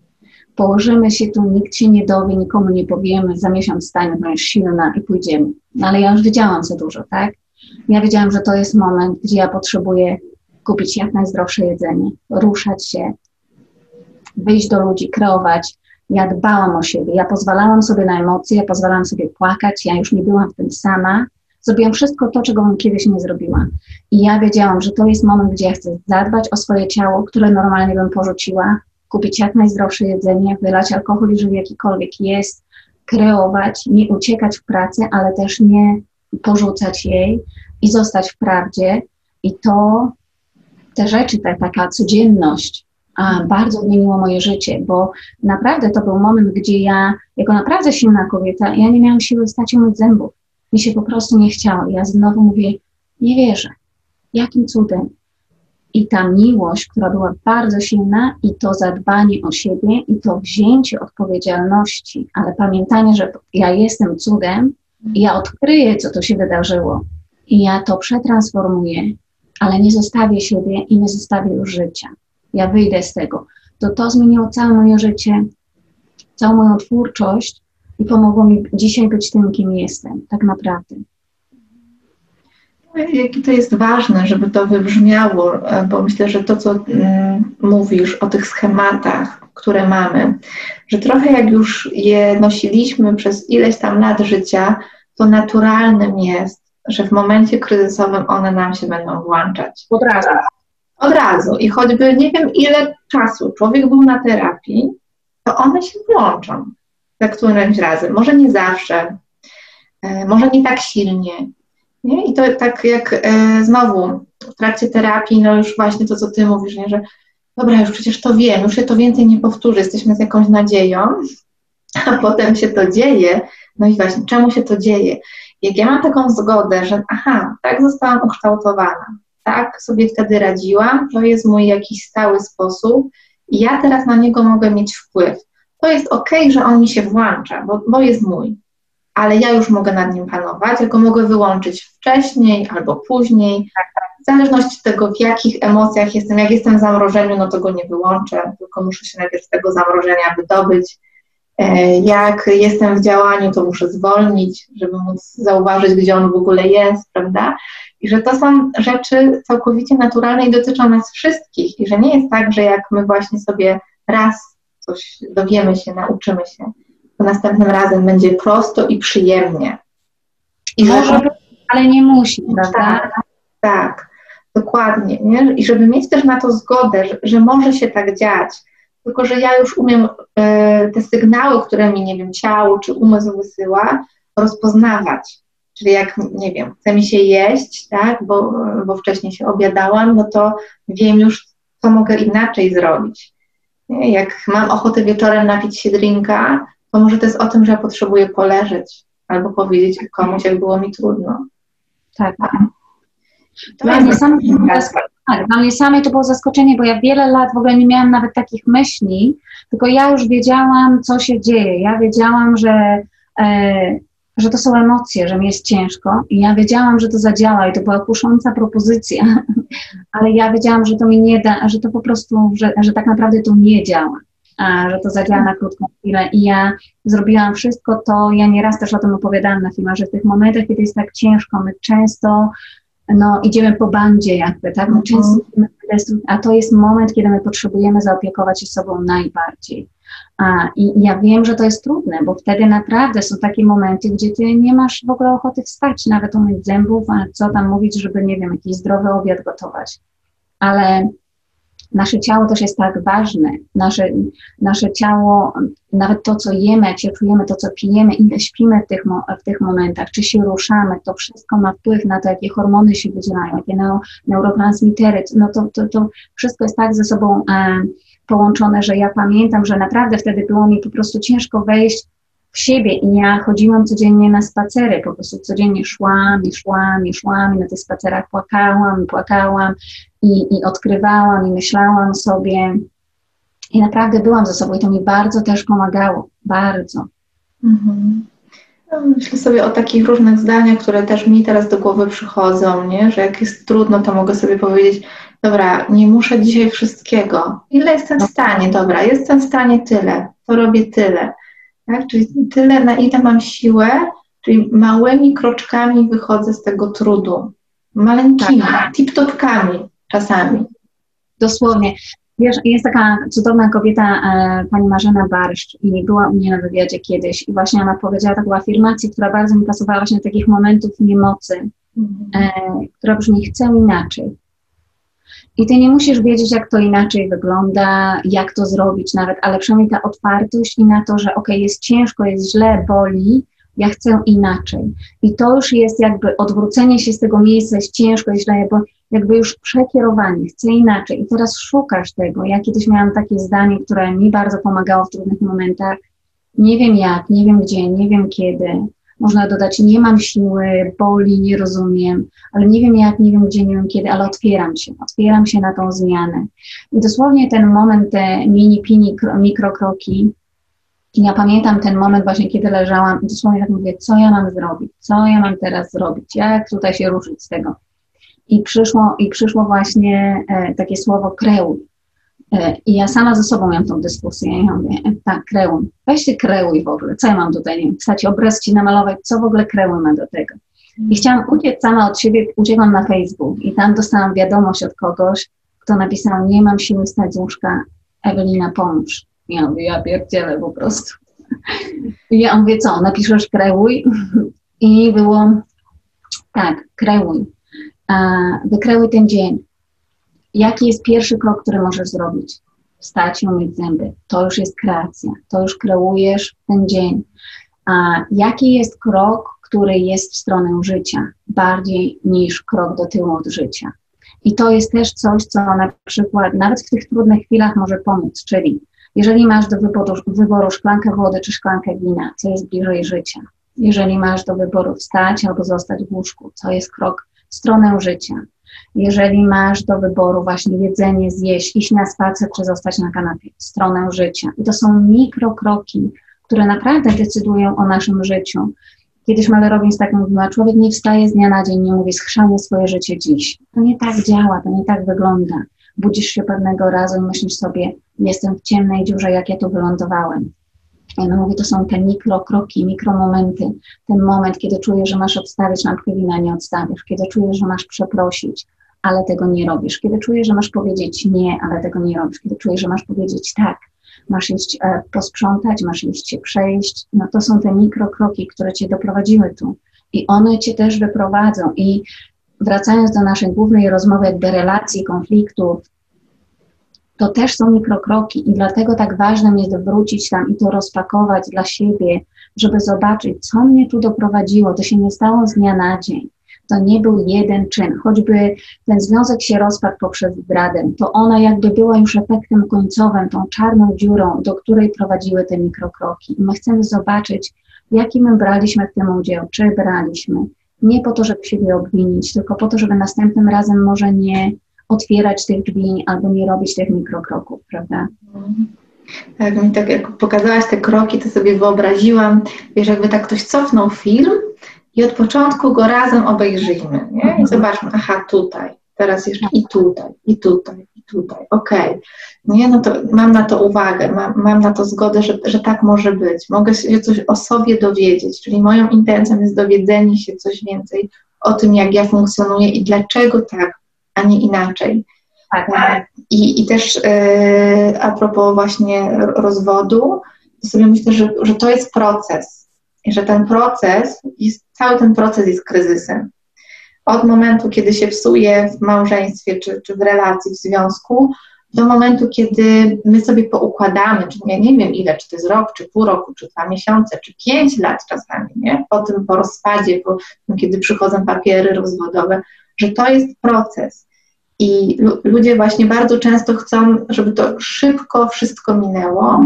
Położymy się tu, nikt się nie dowie, nikomu nie powiemy, za miesiąc stanie, będziesz silna i pójdziemy. No ale ja już wiedziałam za dużo, tak? Ja wiedziałam, że to jest moment, gdzie ja potrzebuję kupić jak najzdrowsze jedzenie, ruszać się, wyjść do ludzi, kreować, ja dbałam o siebie, ja pozwalałam sobie na emocje, ja pozwalałam sobie płakać, ja już nie byłam w tym sama. Zrobiłam wszystko to, czego bym kiedyś nie zrobiła. I ja wiedziałam, że to jest moment, gdzie ja chcę zadbać o swoje ciało, które normalnie bym porzuciła, kupić jak najzdrowsze jedzenie, wylać alkohol, jeżeli jakikolwiek jest, kreować, nie uciekać w pracy, ale też nie porzucać jej i zostać w prawdzie. I to, te rzeczy, ta taka codzienność, a bardzo zmieniło moje życie, bo naprawdę to był moment, gdzie ja, jako naprawdę silna kobieta, ja nie miałam siły stać umyć zębów. Mi się po prostu nie chciało. Ja znowu mówię, nie wierzę. Jakim cudem? I ta miłość, która była bardzo silna, i to zadbanie o siebie, i to wzięcie odpowiedzialności, ale pamiętanie, że ja jestem cudem, ja odkryję, co to się wydarzyło, i ja to przetransformuję, ale nie zostawię siebie i nie zostawię już życia ja wyjdę z tego. To to zmieniło całe moje życie, całą moją twórczość i pomogło mi dzisiaj być tym, kim jestem, tak naprawdę.
Jakie to jest ważne, żeby to wybrzmiało, bo myślę, że to, co mm, mówisz o tych schematach, które mamy, że trochę jak już je nosiliśmy przez ileś tam lat życia, to naturalnym jest, że w momencie kryzysowym one nam się będą włączać.
Od razu.
Od razu. I choćby nie wiem ile czasu człowiek był na terapii, to one się włączą za którymś razem. Może nie zawsze, e, może nie tak silnie. Nie? I to tak jak e, znowu w trakcie terapii, no już właśnie to, co ty mówisz, nie? że dobra, już przecież to wiem, już się to więcej nie powtórzy, jesteśmy z jakąś nadzieją, a potem się to dzieje. No i właśnie, czemu się to dzieje? Jak ja mam taką zgodę, że aha, tak zostałam ukształtowana, tak sobie wtedy radziłam, to jest mój jakiś stały sposób i ja teraz na niego mogę mieć wpływ. To jest ok, że on mi się włącza, bo, bo jest mój, ale ja już mogę nad nim panować, go mogę wyłączyć wcześniej albo później, w zależności od tego, w jakich emocjach jestem. Jak jestem w zamrożeniu, no to go nie wyłączę, tylko muszę się najpierw z tego zamrożenia wydobyć. E, jak jestem w działaniu, to muszę zwolnić, żeby móc zauważyć, gdzie on w ogóle jest, prawda? I że to są rzeczy całkowicie naturalne i dotyczą nas wszystkich. I że nie jest tak, że jak my właśnie sobie raz coś dowiemy się, nauczymy się, to następnym razem będzie prosto i przyjemnie.
I Może że... ale nie musi, prawda?
Tak, tak, dokładnie. Nie? I żeby mieć też na to zgodę, że, że może się tak dziać, tylko że ja już umiem y, te sygnały, które mi, nie wiem, ciało czy umysł wysyła, rozpoznawać. Czyli jak, nie wiem, chce mi się jeść, tak, bo, bo wcześniej się obiadałam, no to wiem już, co mogę inaczej zrobić. Jak mam ochotę wieczorem napić się drinka, to może to jest o tym, że ja potrzebuję poleżeć albo powiedzieć komuś, jak było mi trudno.
Tak. Dla mnie, samej tak, dla mnie samej to było zaskoczenie, bo ja wiele lat w ogóle nie miałam nawet takich myśli, tylko ja już wiedziałam, co się dzieje. Ja wiedziałam, że, e, że to są emocje, że mi jest ciężko i ja wiedziałam, że to zadziała i to była kusząca propozycja, <laughs> ale ja wiedziałam, że to mi nie da, że to po prostu, że, że tak naprawdę to nie działa że to zadziała na krótką chwilę. I ja zrobiłam wszystko to, ja nieraz też o tym opowiadałam na filmach, że w tych momentach, kiedy jest tak ciężko, my często no, idziemy po bandzie jakby, tak? My często mhm. a to jest moment, kiedy my potrzebujemy zaopiekować się sobą najbardziej. A, I ja wiem, że to jest trudne, bo wtedy naprawdę są takie momenty, gdzie ty nie masz w ogóle ochoty wstać, nawet umyć zębów, a co tam mówić, żeby, nie wiem, jakiś zdrowy obiad gotować. Ale nasze ciało też jest tak ważne. Nasze, nasze ciało, nawet to, co jemy, jak się czujemy, to, co pijemy, ile śpimy w tych, w tych momentach, czy się ruszamy, to wszystko ma wpływ na to, jakie hormony się wydzielają, jakie neurotransmitery. No to, to, to wszystko jest tak ze sobą e, połączone, że ja pamiętam, że naprawdę wtedy było mi po prostu ciężko wejść w siebie i ja chodziłam codziennie na spacery, po prostu codziennie szłam i szłam i szłam i na tych spacerach płakałam i płakałam i, i odkrywałam i myślałam sobie i naprawdę byłam ze sobą i to mi bardzo też pomagało, bardzo. Mhm.
No, myślę sobie o takich różnych zdaniach, które też mi teraz do głowy przychodzą, nie? że jak jest trudno, to mogę sobie powiedzieć, dobra, nie muszę dzisiaj wszystkiego. Ile jestem w stanie? Dobra, jestem w stanie tyle, to robię tyle. Tak? Czyli tyle, na ile mam siłę, czyli małymi kroczkami wychodzę z tego trudu. Maleńkimi, tak. tip-topkami czasami.
Dosłownie. Wiesz, jest taka cudowna kobieta, e, pani Marzena Barszcz i była u mnie na wywiadzie kiedyś i właśnie ona powiedziała taką afirmację, która bardzo mi pasowała właśnie do takich momentów niemocy, mhm. e, która brzmi chcę inaczej. I ty nie musisz wiedzieć, jak to inaczej wygląda, jak to zrobić nawet, ale przynajmniej ta otwartość i na to, że ok, jest ciężko, jest źle, boli, ja chcę inaczej. I to już jest jakby odwrócenie się z tego miejsca, jest ciężko, jest źle, bo jakby już przekierowanie, chcę inaczej. I teraz szukasz tego. Ja kiedyś miałam takie zdanie, które mi bardzo pomagało w trudnych momentach. Nie wiem jak, nie wiem gdzie, nie wiem kiedy. Można dodać, nie mam siły, boli, nie rozumiem, ale nie wiem jak, nie wiem gdzie, nie wiem kiedy, ale otwieram się, otwieram się na tą zmianę. I dosłownie ten moment, te mini, pini, mikrokroki, i ja pamiętam ten moment właśnie, kiedy leżałam i dosłownie tak mówię, co ja mam zrobić, co ja mam teraz zrobić, jak tutaj się ruszyć z tego. I przyszło, i przyszło właśnie e, takie słowo kreuj. E, I ja sama ze sobą miałam tą dyskusję. Ja mówię, tak, kreuj. Weź się kreuj w ogóle. Co ja mam tutaj, nie wiem, wstać obraz ci namalować, co w ogóle kreuj ma do tego. I chciałam uciec sama od siebie, uciekłam na Facebook i tam dostałam wiadomość od kogoś, kto napisał, nie mam siły stać z łóżka, Ewelina, pomóż. Ja mówię, ja pierdzielę po prostu. I ja mówię, co, napiszesz kreuj? I było, tak, kreuj. Wykreuj ten dzień. Jaki jest pierwszy krok, który możesz zrobić? Wstać i umyć zęby. To już jest kreacja. To już kreujesz ten dzień. A jaki jest krok, który jest w stronę życia, bardziej niż krok do tyłu od życia? I to jest też coś, co na przykład nawet w tych trudnych chwilach może pomóc, czyli jeżeli masz do wyboru, wyboru szklankę wody czy szklankę wina, co jest bliżej życia? Jeżeli masz do wyboru wstać albo zostać w łóżku, co jest krok w stronę życia? Jeżeli masz do wyboru właśnie jedzenie, zjeść, iść na spacer czy zostać na kanapie, stronę życia. I to są mikrokroki, które naprawdę decydują o naszym życiu. Kiedyś Male Robbins tak mówiła, człowiek nie wstaje z dnia na dzień, nie mówi schrzanie swoje życie dziś. To nie tak działa, to nie tak wygląda. Budzisz się pewnego razu i myślisz sobie, jestem w ciemnej dziurze, jak ja tu wylądowałem. I ona mówi, to są te mikrokroki, mikromomenty. Ten moment, kiedy czujesz, że masz odstawić lampkę wina, nie odstawisz. Kiedy czujesz, że masz przeprosić, ale tego nie robisz. Kiedy czujesz, że masz powiedzieć nie, ale tego nie robisz. Kiedy czujesz, że masz powiedzieć tak, masz iść e, posprzątać, masz iść się przejść. No to są te mikrokroki, które cię doprowadziły tu. I one cię też wyprowadzą. I wracając do naszej głównej rozmowy, jakby relacji, konfliktów, to też są mikrokroki i dlatego tak ważne jest wrócić tam i to rozpakować dla siebie, żeby zobaczyć, co mnie tu doprowadziło. To się nie stało z dnia na dzień. to nie był jeden czyn. Choćby ten związek się rozpadł poprzez zdradę, to ona jakby była już efektem końcowym, tą czarną dziurą, do której prowadziły te mikrokroki. I my chcemy zobaczyć, jaki my braliśmy w tym udział, czy braliśmy. Nie po to, żeby siebie obwinić, tylko po to, żeby następnym razem może nie otwierać tych drzwi albo nie robić tych mikrokroków, prawda?
Tak, mi tak jak pokazałaś te kroki, to sobie wyobraziłam, wiesz, jakby tak ktoś cofnął film i od początku go razem obejrzyjmy, nie? I zobaczmy, aha, tutaj, teraz jeszcze i tutaj, i tutaj, i tutaj, okej. Okay. Nie, no to mam na to uwagę, mam, mam na to zgodę, że, że tak może być. Mogę się coś o sobie dowiedzieć, czyli moją intencją jest dowiedzenie się coś więcej o tym, jak ja funkcjonuję i dlaczego tak, a nie inaczej. Tak. I, I też e, a propos właśnie rozwodu, to sobie myślę, że, że to jest proces. I że ten proces, jest, cały ten proces jest kryzysem. Od momentu, kiedy się psuje w małżeństwie czy, czy w relacji, w związku, do momentu, kiedy my sobie poukładamy, czy ja nie wiem ile, czy to jest rok, czy pół roku, czy dwa miesiące, czy pięć lat czasami, nie? Po tym, po rozpadzie, po, kiedy przychodzą papiery rozwodowe, że to jest proces. I ludzie właśnie bardzo często chcą, żeby to szybko wszystko minęło.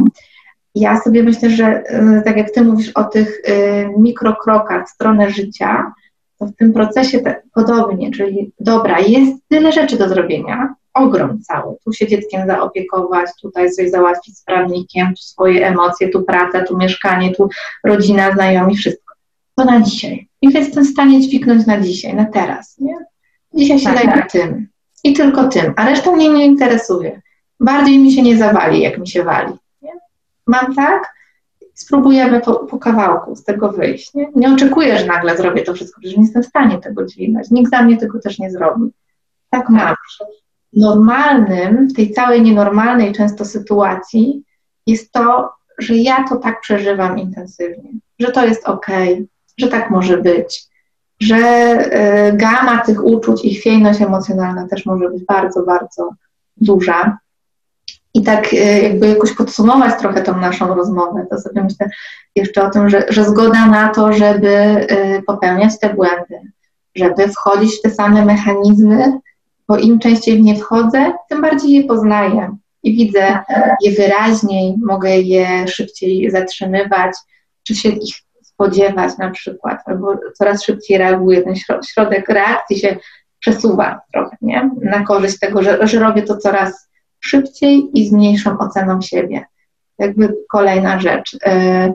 Ja sobie myślę, że y, tak jak Ty mówisz o tych y, mikrokrokach w stronę życia, to w tym procesie podobnie, czyli dobra, jest tyle rzeczy do zrobienia, ogrom cały. Tu się dzieckiem zaopiekować, tutaj coś załatwić z prawnikiem, tu swoje emocje, tu praca, tu mieszkanie, tu rodzina, znajomi, wszystko. To na dzisiaj. I jestem w stanie dźwignąć na dzisiaj, na teraz. Nie? Dzisiaj się tak, tak. tym. I tylko tym, a reszta mnie nie interesuje. Bardziej mi się nie zawali, jak mi się wali. Nie? Mam tak, spróbujemy po, po, kawałku z tego wyjść. Nie? nie oczekuję, że nagle zrobię to wszystko, przecież nie jestem w stanie tego dźwigać. Nikt za mnie tego też nie zrobi. Tak mam. Normalnym w tej całej nienormalnej często sytuacji jest to, że ja to tak przeżywam intensywnie, że to jest ok, że tak może być, że y, gama tych uczuć i chwiejność emocjonalna też może być bardzo, bardzo duża. I tak y, jakby jakoś podsumować trochę tą naszą rozmowę, to sobie myślę jeszcze o tym, że, że zgoda na to, żeby y, popełniać te błędy, żeby wchodzić w te same mechanizmy, bo im częściej w nie wchodzę, tym bardziej je poznaję i widzę je wyraźniej, mogę je szybciej zatrzymywać, czy się ich spodziewać na przykład, albo coraz szybciej reaguje, ten środek reakcji się przesuwa trochę, nie? Na korzyść tego, że, że robię to coraz szybciej i z mniejszą oceną siebie. Jakby kolejna rzecz. E,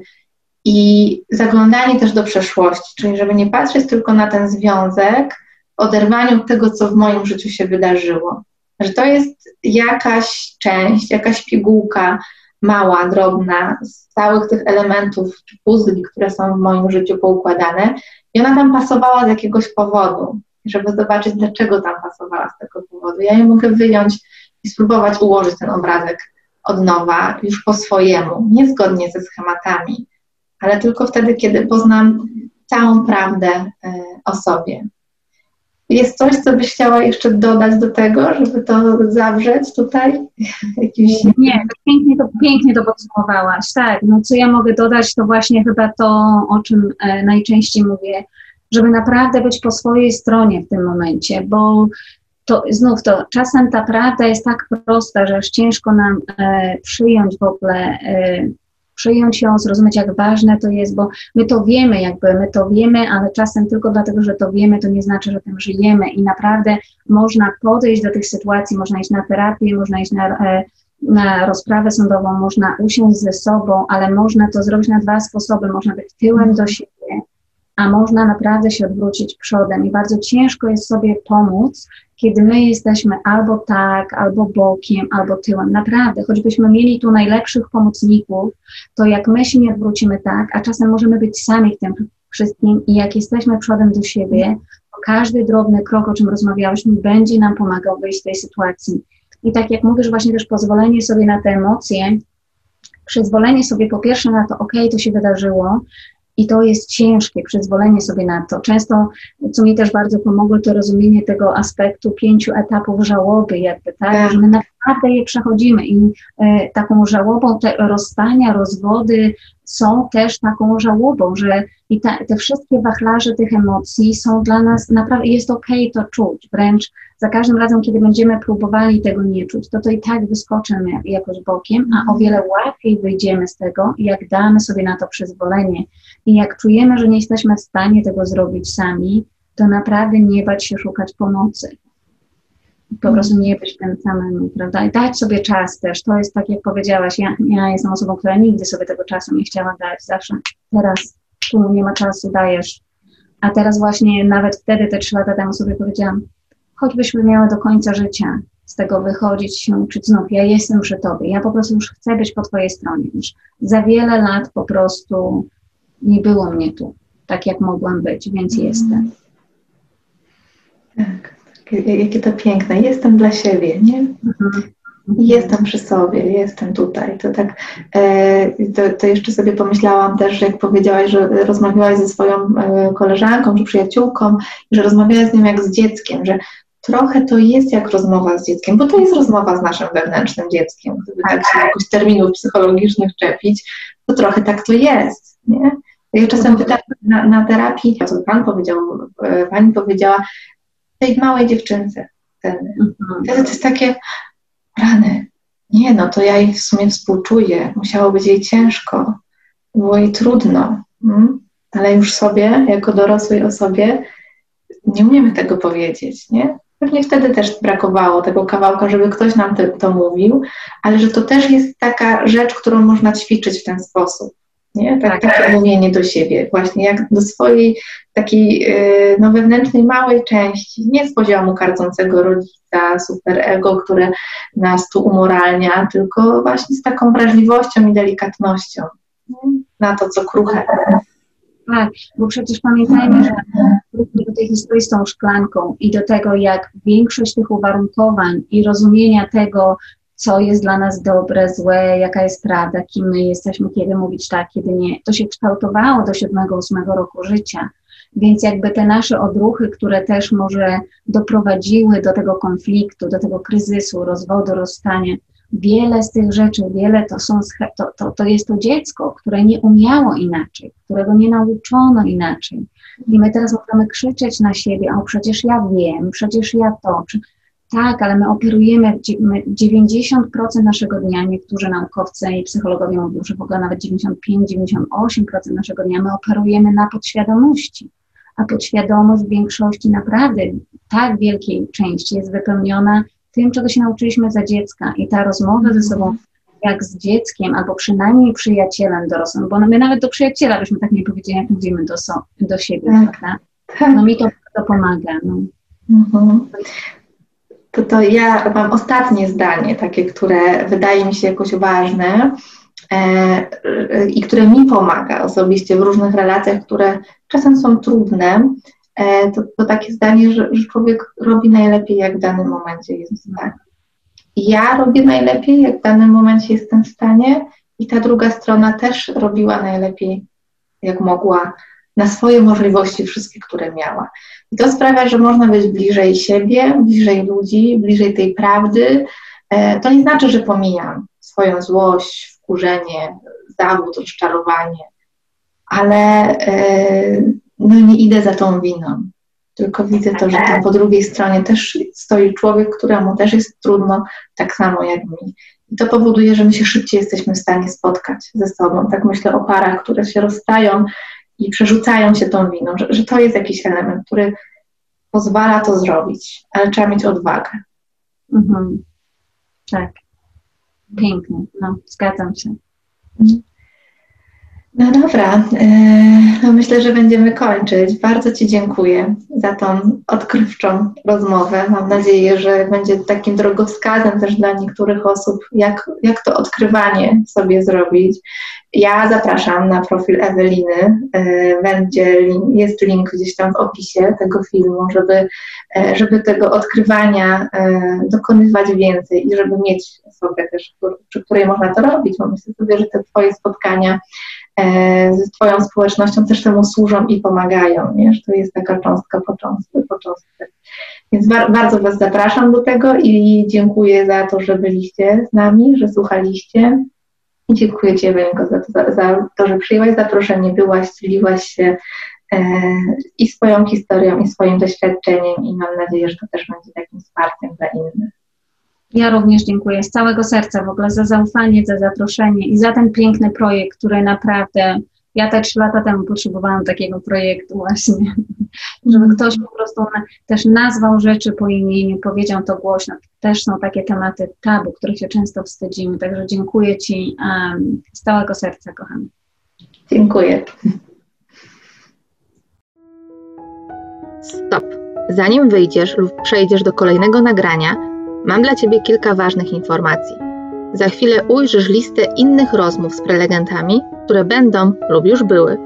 I zaglądanie też do przeszłości, czyli żeby nie patrzeć tylko na ten związek, oderwaniu od tego, co w moim życiu się wydarzyło. Że to jest jakaś część, jakaś pigułka mała, drobna, z całych tych elementów czy puzli, które są w moim życiu poukładane, i ona tam pasowała z jakiegoś powodu, żeby zobaczyć, dlaczego tam pasowała z tego powodu. Ja ją mogę wyjąć i spróbować ułożyć ten obrazek od nowa, już po swojemu, niezgodnie ze schematami, ale tylko wtedy, kiedy poznam całą prawdę e, o sobie. Jest coś, co byś chciała jeszcze dodać do tego, żeby to zawrzeć tutaj? <laughs>
Jakimś... Nie, pięknie to, pięknie to podsumowałaś. Tak, no co ja mogę dodać, to właśnie chyba to, o czym e, najczęściej mówię, żeby naprawdę być po swojej stronie w tym momencie, bo to znów to czasem ta prawda jest tak prosta, że aż ciężko nam e, przyjąć w ogóle e, przyjąć ją, zrozumieć, jak ważne to jest, bo my to wiemy, jakby my to wiemy, ale czasem tylko dlatego, że to wiemy, to nie znaczy, że tym żyjemy i naprawdę można podejść do tych sytuacji, można iść na terapię, można iść na, e, na rozprawę sądową, można usiąść ze sobą, ale można to zrobić na dwa sposoby. Można być tyłem do siebie, a można naprawdę się odwrócić przodem. I bardzo ciężko jest sobie pomóc, kiedy my jesteśmy albo tak, albo bokiem, albo tyłem. Naprawdę, choćbyśmy mieli tu najlepszych pomocników, to jak my się nie odwrócimy tak, a czasem możemy być sami w tym wszystkim i jak jesteśmy przodem do siebie, to każdy drobny krok, o czym rozmawiałyśmy, będzie nam pomagał wyjść z tej sytuacji. I tak jak mówisz, właśnie też pozwolenie sobie na te emocje, przyzwolenie sobie po pierwsze na to, ok, to się wydarzyło, i to jest ciężkie, przyzwolenie sobie na to. Często, co mi też bardzo pomogło, to rozumienie tego aspektu pięciu etapów żałoby, jakby, tak? tak. Że my naprawdę je przechodzimy i e, taką żałobą te rozstania, rozwody są też taką żałobą, że i ta, te wszystkie wachlarze tych emocji są dla nas naprawdę, jest okej okay to czuć, wręcz za każdym razem, kiedy będziemy próbowali tego nie czuć, to to i tak wyskoczymy jakoś bokiem, a o wiele łatwiej wyjdziemy z tego, jak damy sobie na to przyzwolenie i jak czujemy, że nie jesteśmy w stanie tego zrobić sami, to naprawdę nie bać się szukać pomocy. Po prostu nie być tym samym, prawda? I dać sobie czas też. To jest tak, jak powiedziałaś, ja, ja jestem osobą, która nigdy sobie tego czasu nie chciała dać. Zawsze teraz tu nie ma czasu, dajesz. A teraz właśnie nawet wtedy, te trzy lata temu sobie powiedziałam, choćbyśmy miały do końca życia z tego wychodzić, się uczyć znów. Ja jestem przy Tobie. Ja po prostu już chcę być po Twojej stronie. Już za wiele lat po prostu nie było mnie tu, tak jak mogłam być, więc jestem.
Tak, jakie to piękne. Jestem dla siebie, nie? Mhm. Jestem przy sobie, jestem tutaj. To tak, e, to, to, jeszcze sobie pomyślałam też, jak powiedziałaś, że rozmawiałaś ze swoją e, koleżanką czy przyjaciółką, że rozmawiałaś z nią jak z dzieckiem, że trochę to jest jak rozmowa z dzieckiem, bo to jest rozmowa z naszym wewnętrznym dzieckiem. Gdyby tak się jakoś terminów psychologicznych czepić, to trochę tak to jest, nie? Ja czasem pytam na, na terapii, co Pan powiedział, e, Pani powiedziała, tej małej dziewczynce wtedy. Mhm. Wtedy to jest takie rany. Nie, no to ja jej w sumie współczuję. Musiało być jej ciężko. Było jej trudno. Hmm? Ale już sobie, jako dorosłej osobie, nie umiemy tego powiedzieć, nie? Pewnie wtedy też brakowało tego kawałka, żeby ktoś nam to, to mówił, ale że to też jest taka rzecz, którą można ćwiczyć w ten sposób. Nie? Tak, tak. Takie mówienie do siebie, właśnie jak do swojej takiej y, no, wewnętrznej małej części, nie z poziomu karcącego rodzica, super ego, które nas tu umoralnia, tylko właśnie z taką wrażliwością i delikatnością na to, co kruche.
Tak, bo przecież pamiętajmy, że do tej historii z tą szklanką i do tego, jak większość tych uwarunkowań i rozumienia tego, co jest dla nas dobre, złe, jaka jest prawda, kim my jesteśmy, kiedy mówić tak, kiedy nie. To się kształtowało do 7-8 roku życia. Więc jakby te nasze odruchy, które też może doprowadziły do tego konfliktu, do tego kryzysu, rozwodu, rozstania, wiele z tych rzeczy, wiele to, są, to, to, to jest to dziecko, które nie umiało inaczej, którego nie nauczono inaczej. I my teraz możemy krzyczeć na siebie, o przecież ja wiem, przecież ja to. Tak, ale my operujemy 90% naszego dnia, niektórzy naukowcy i psychologowie mówią, że w ogóle nawet 95-98% naszego dnia my operujemy na podświadomości, a podświadomość w większości naprawdę tak wielkiej części jest wypełniona tym, czego się nauczyliśmy za dziecka i ta rozmowa ze sobą jak z dzieckiem, albo przynajmniej przyjacielem dorosłym, bo my nawet do przyjaciela byśmy tak nie powiedzieli, jak mówimy do, so, do siebie, tak. prawda? No mi to, to pomaga. No. Mhm
to, to ja mam ostatnie zdanie, takie, które wydaje mi się jakoś ważne e, i które mi pomaga osobiście w różnych relacjach, które czasem są trudne. E, to, to takie zdanie, że, że człowiek robi najlepiej, jak w danym momencie jest w stanie. Ja robię najlepiej, jak w danym momencie jestem w stanie, i ta druga strona też robiła najlepiej, jak mogła, na swoje możliwości, wszystkie, które miała. I to sprawia, że można być bliżej siebie, bliżej ludzi, bliżej tej prawdy. E, to nie znaczy, że pomijam swoją złość, wkurzenie, zawód, rozczarowanie, ale e, no nie idę za tą winą. Tylko widzę to, że tam po drugiej stronie też stoi człowiek, któremu też jest trudno, tak samo jak mi. I to powoduje, że my się szybciej jesteśmy w stanie spotkać ze sobą. Tak myślę o parach, które się rozstają i przerzucają się tą winą, że, że to jest jakiś element, który pozwala to zrobić, ale trzeba mieć odwagę. Mhm.
Tak. Pięknie, no, zgadzam się.
Mhm. No dobra, e, no myślę, że będziemy kończyć. Bardzo Ci dziękuję za tą odkrywczą rozmowę. Mam nadzieję, że będzie takim drogowskazem też dla niektórych osób, jak, jak to odkrywanie sobie zrobić. Ja zapraszam na profil Eweliny. E, będzie, jest link gdzieś tam w opisie tego filmu, żeby, e, żeby tego odkrywania dokonywać więcej i żeby mieć osobę też, przy której można to robić, bo myślę sobie, że te Twoje spotkania z Twoją społecznością też temu służą i pomagają, nie? że to jest taka cząstka po.
Więc bar bardzo Was zapraszam do tego i dziękuję za to, że byliście z nami, że słuchaliście. I dziękuję Ci, Ewelinko, za, za, za to, że przyjęłaś zaproszenie, byłaś, dzieliłaś się e, i swoją historią, i swoim doświadczeniem i mam nadzieję, że to też będzie takim wsparciem dla innych.
Ja również dziękuję z całego serca w ogóle za zaufanie, za zaproszenie i za ten piękny projekt, który naprawdę ja te trzy lata temu potrzebowałam takiego projektu właśnie, <laughs> żeby ktoś po prostu też nazwał rzeczy po imieniu, powiedział to głośno. Też są takie tematy tabu, których się często wstydzimy, także dziękuję Ci um, z całego serca, kochany.
Dziękuję.
Stop. Zanim wyjdziesz lub przejdziesz do kolejnego nagrania, mam dla Ciebie kilka ważnych informacji. Za chwilę ujrzysz listę innych rozmów z prelegentami, które będą lub już były.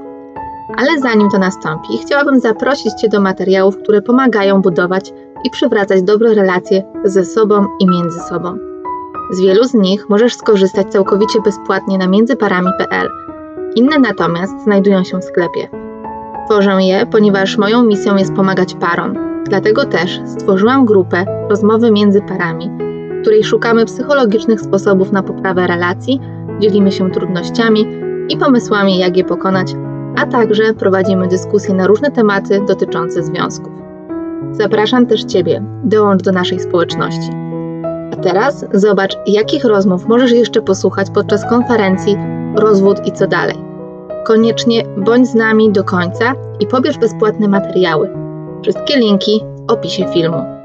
Ale zanim to nastąpi, chciałabym zaprosić Cię do materiałów, które pomagają budować i przywracać dobre relacje ze sobą i między sobą. Z wielu z nich możesz skorzystać całkowicie bezpłatnie na międzyparami.pl. Inne natomiast znajdują się w sklepie. Tworzę je, ponieważ moją misją jest pomagać parom. Dlatego też stworzyłam grupę Rozmowy między parami, w której szukamy psychologicznych sposobów na poprawę relacji, dzielimy się trudnościami i pomysłami, jak je pokonać, a także prowadzimy dyskusje na różne tematy dotyczące związków. Zapraszam też Ciebie, dołącz do naszej społeczności. A teraz zobacz, jakich rozmów możesz jeszcze posłuchać podczas konferencji Rozwód i co dalej. Koniecznie bądź z nami do końca i pobierz bezpłatne materiały. Wszystkie linki w opisie filmu.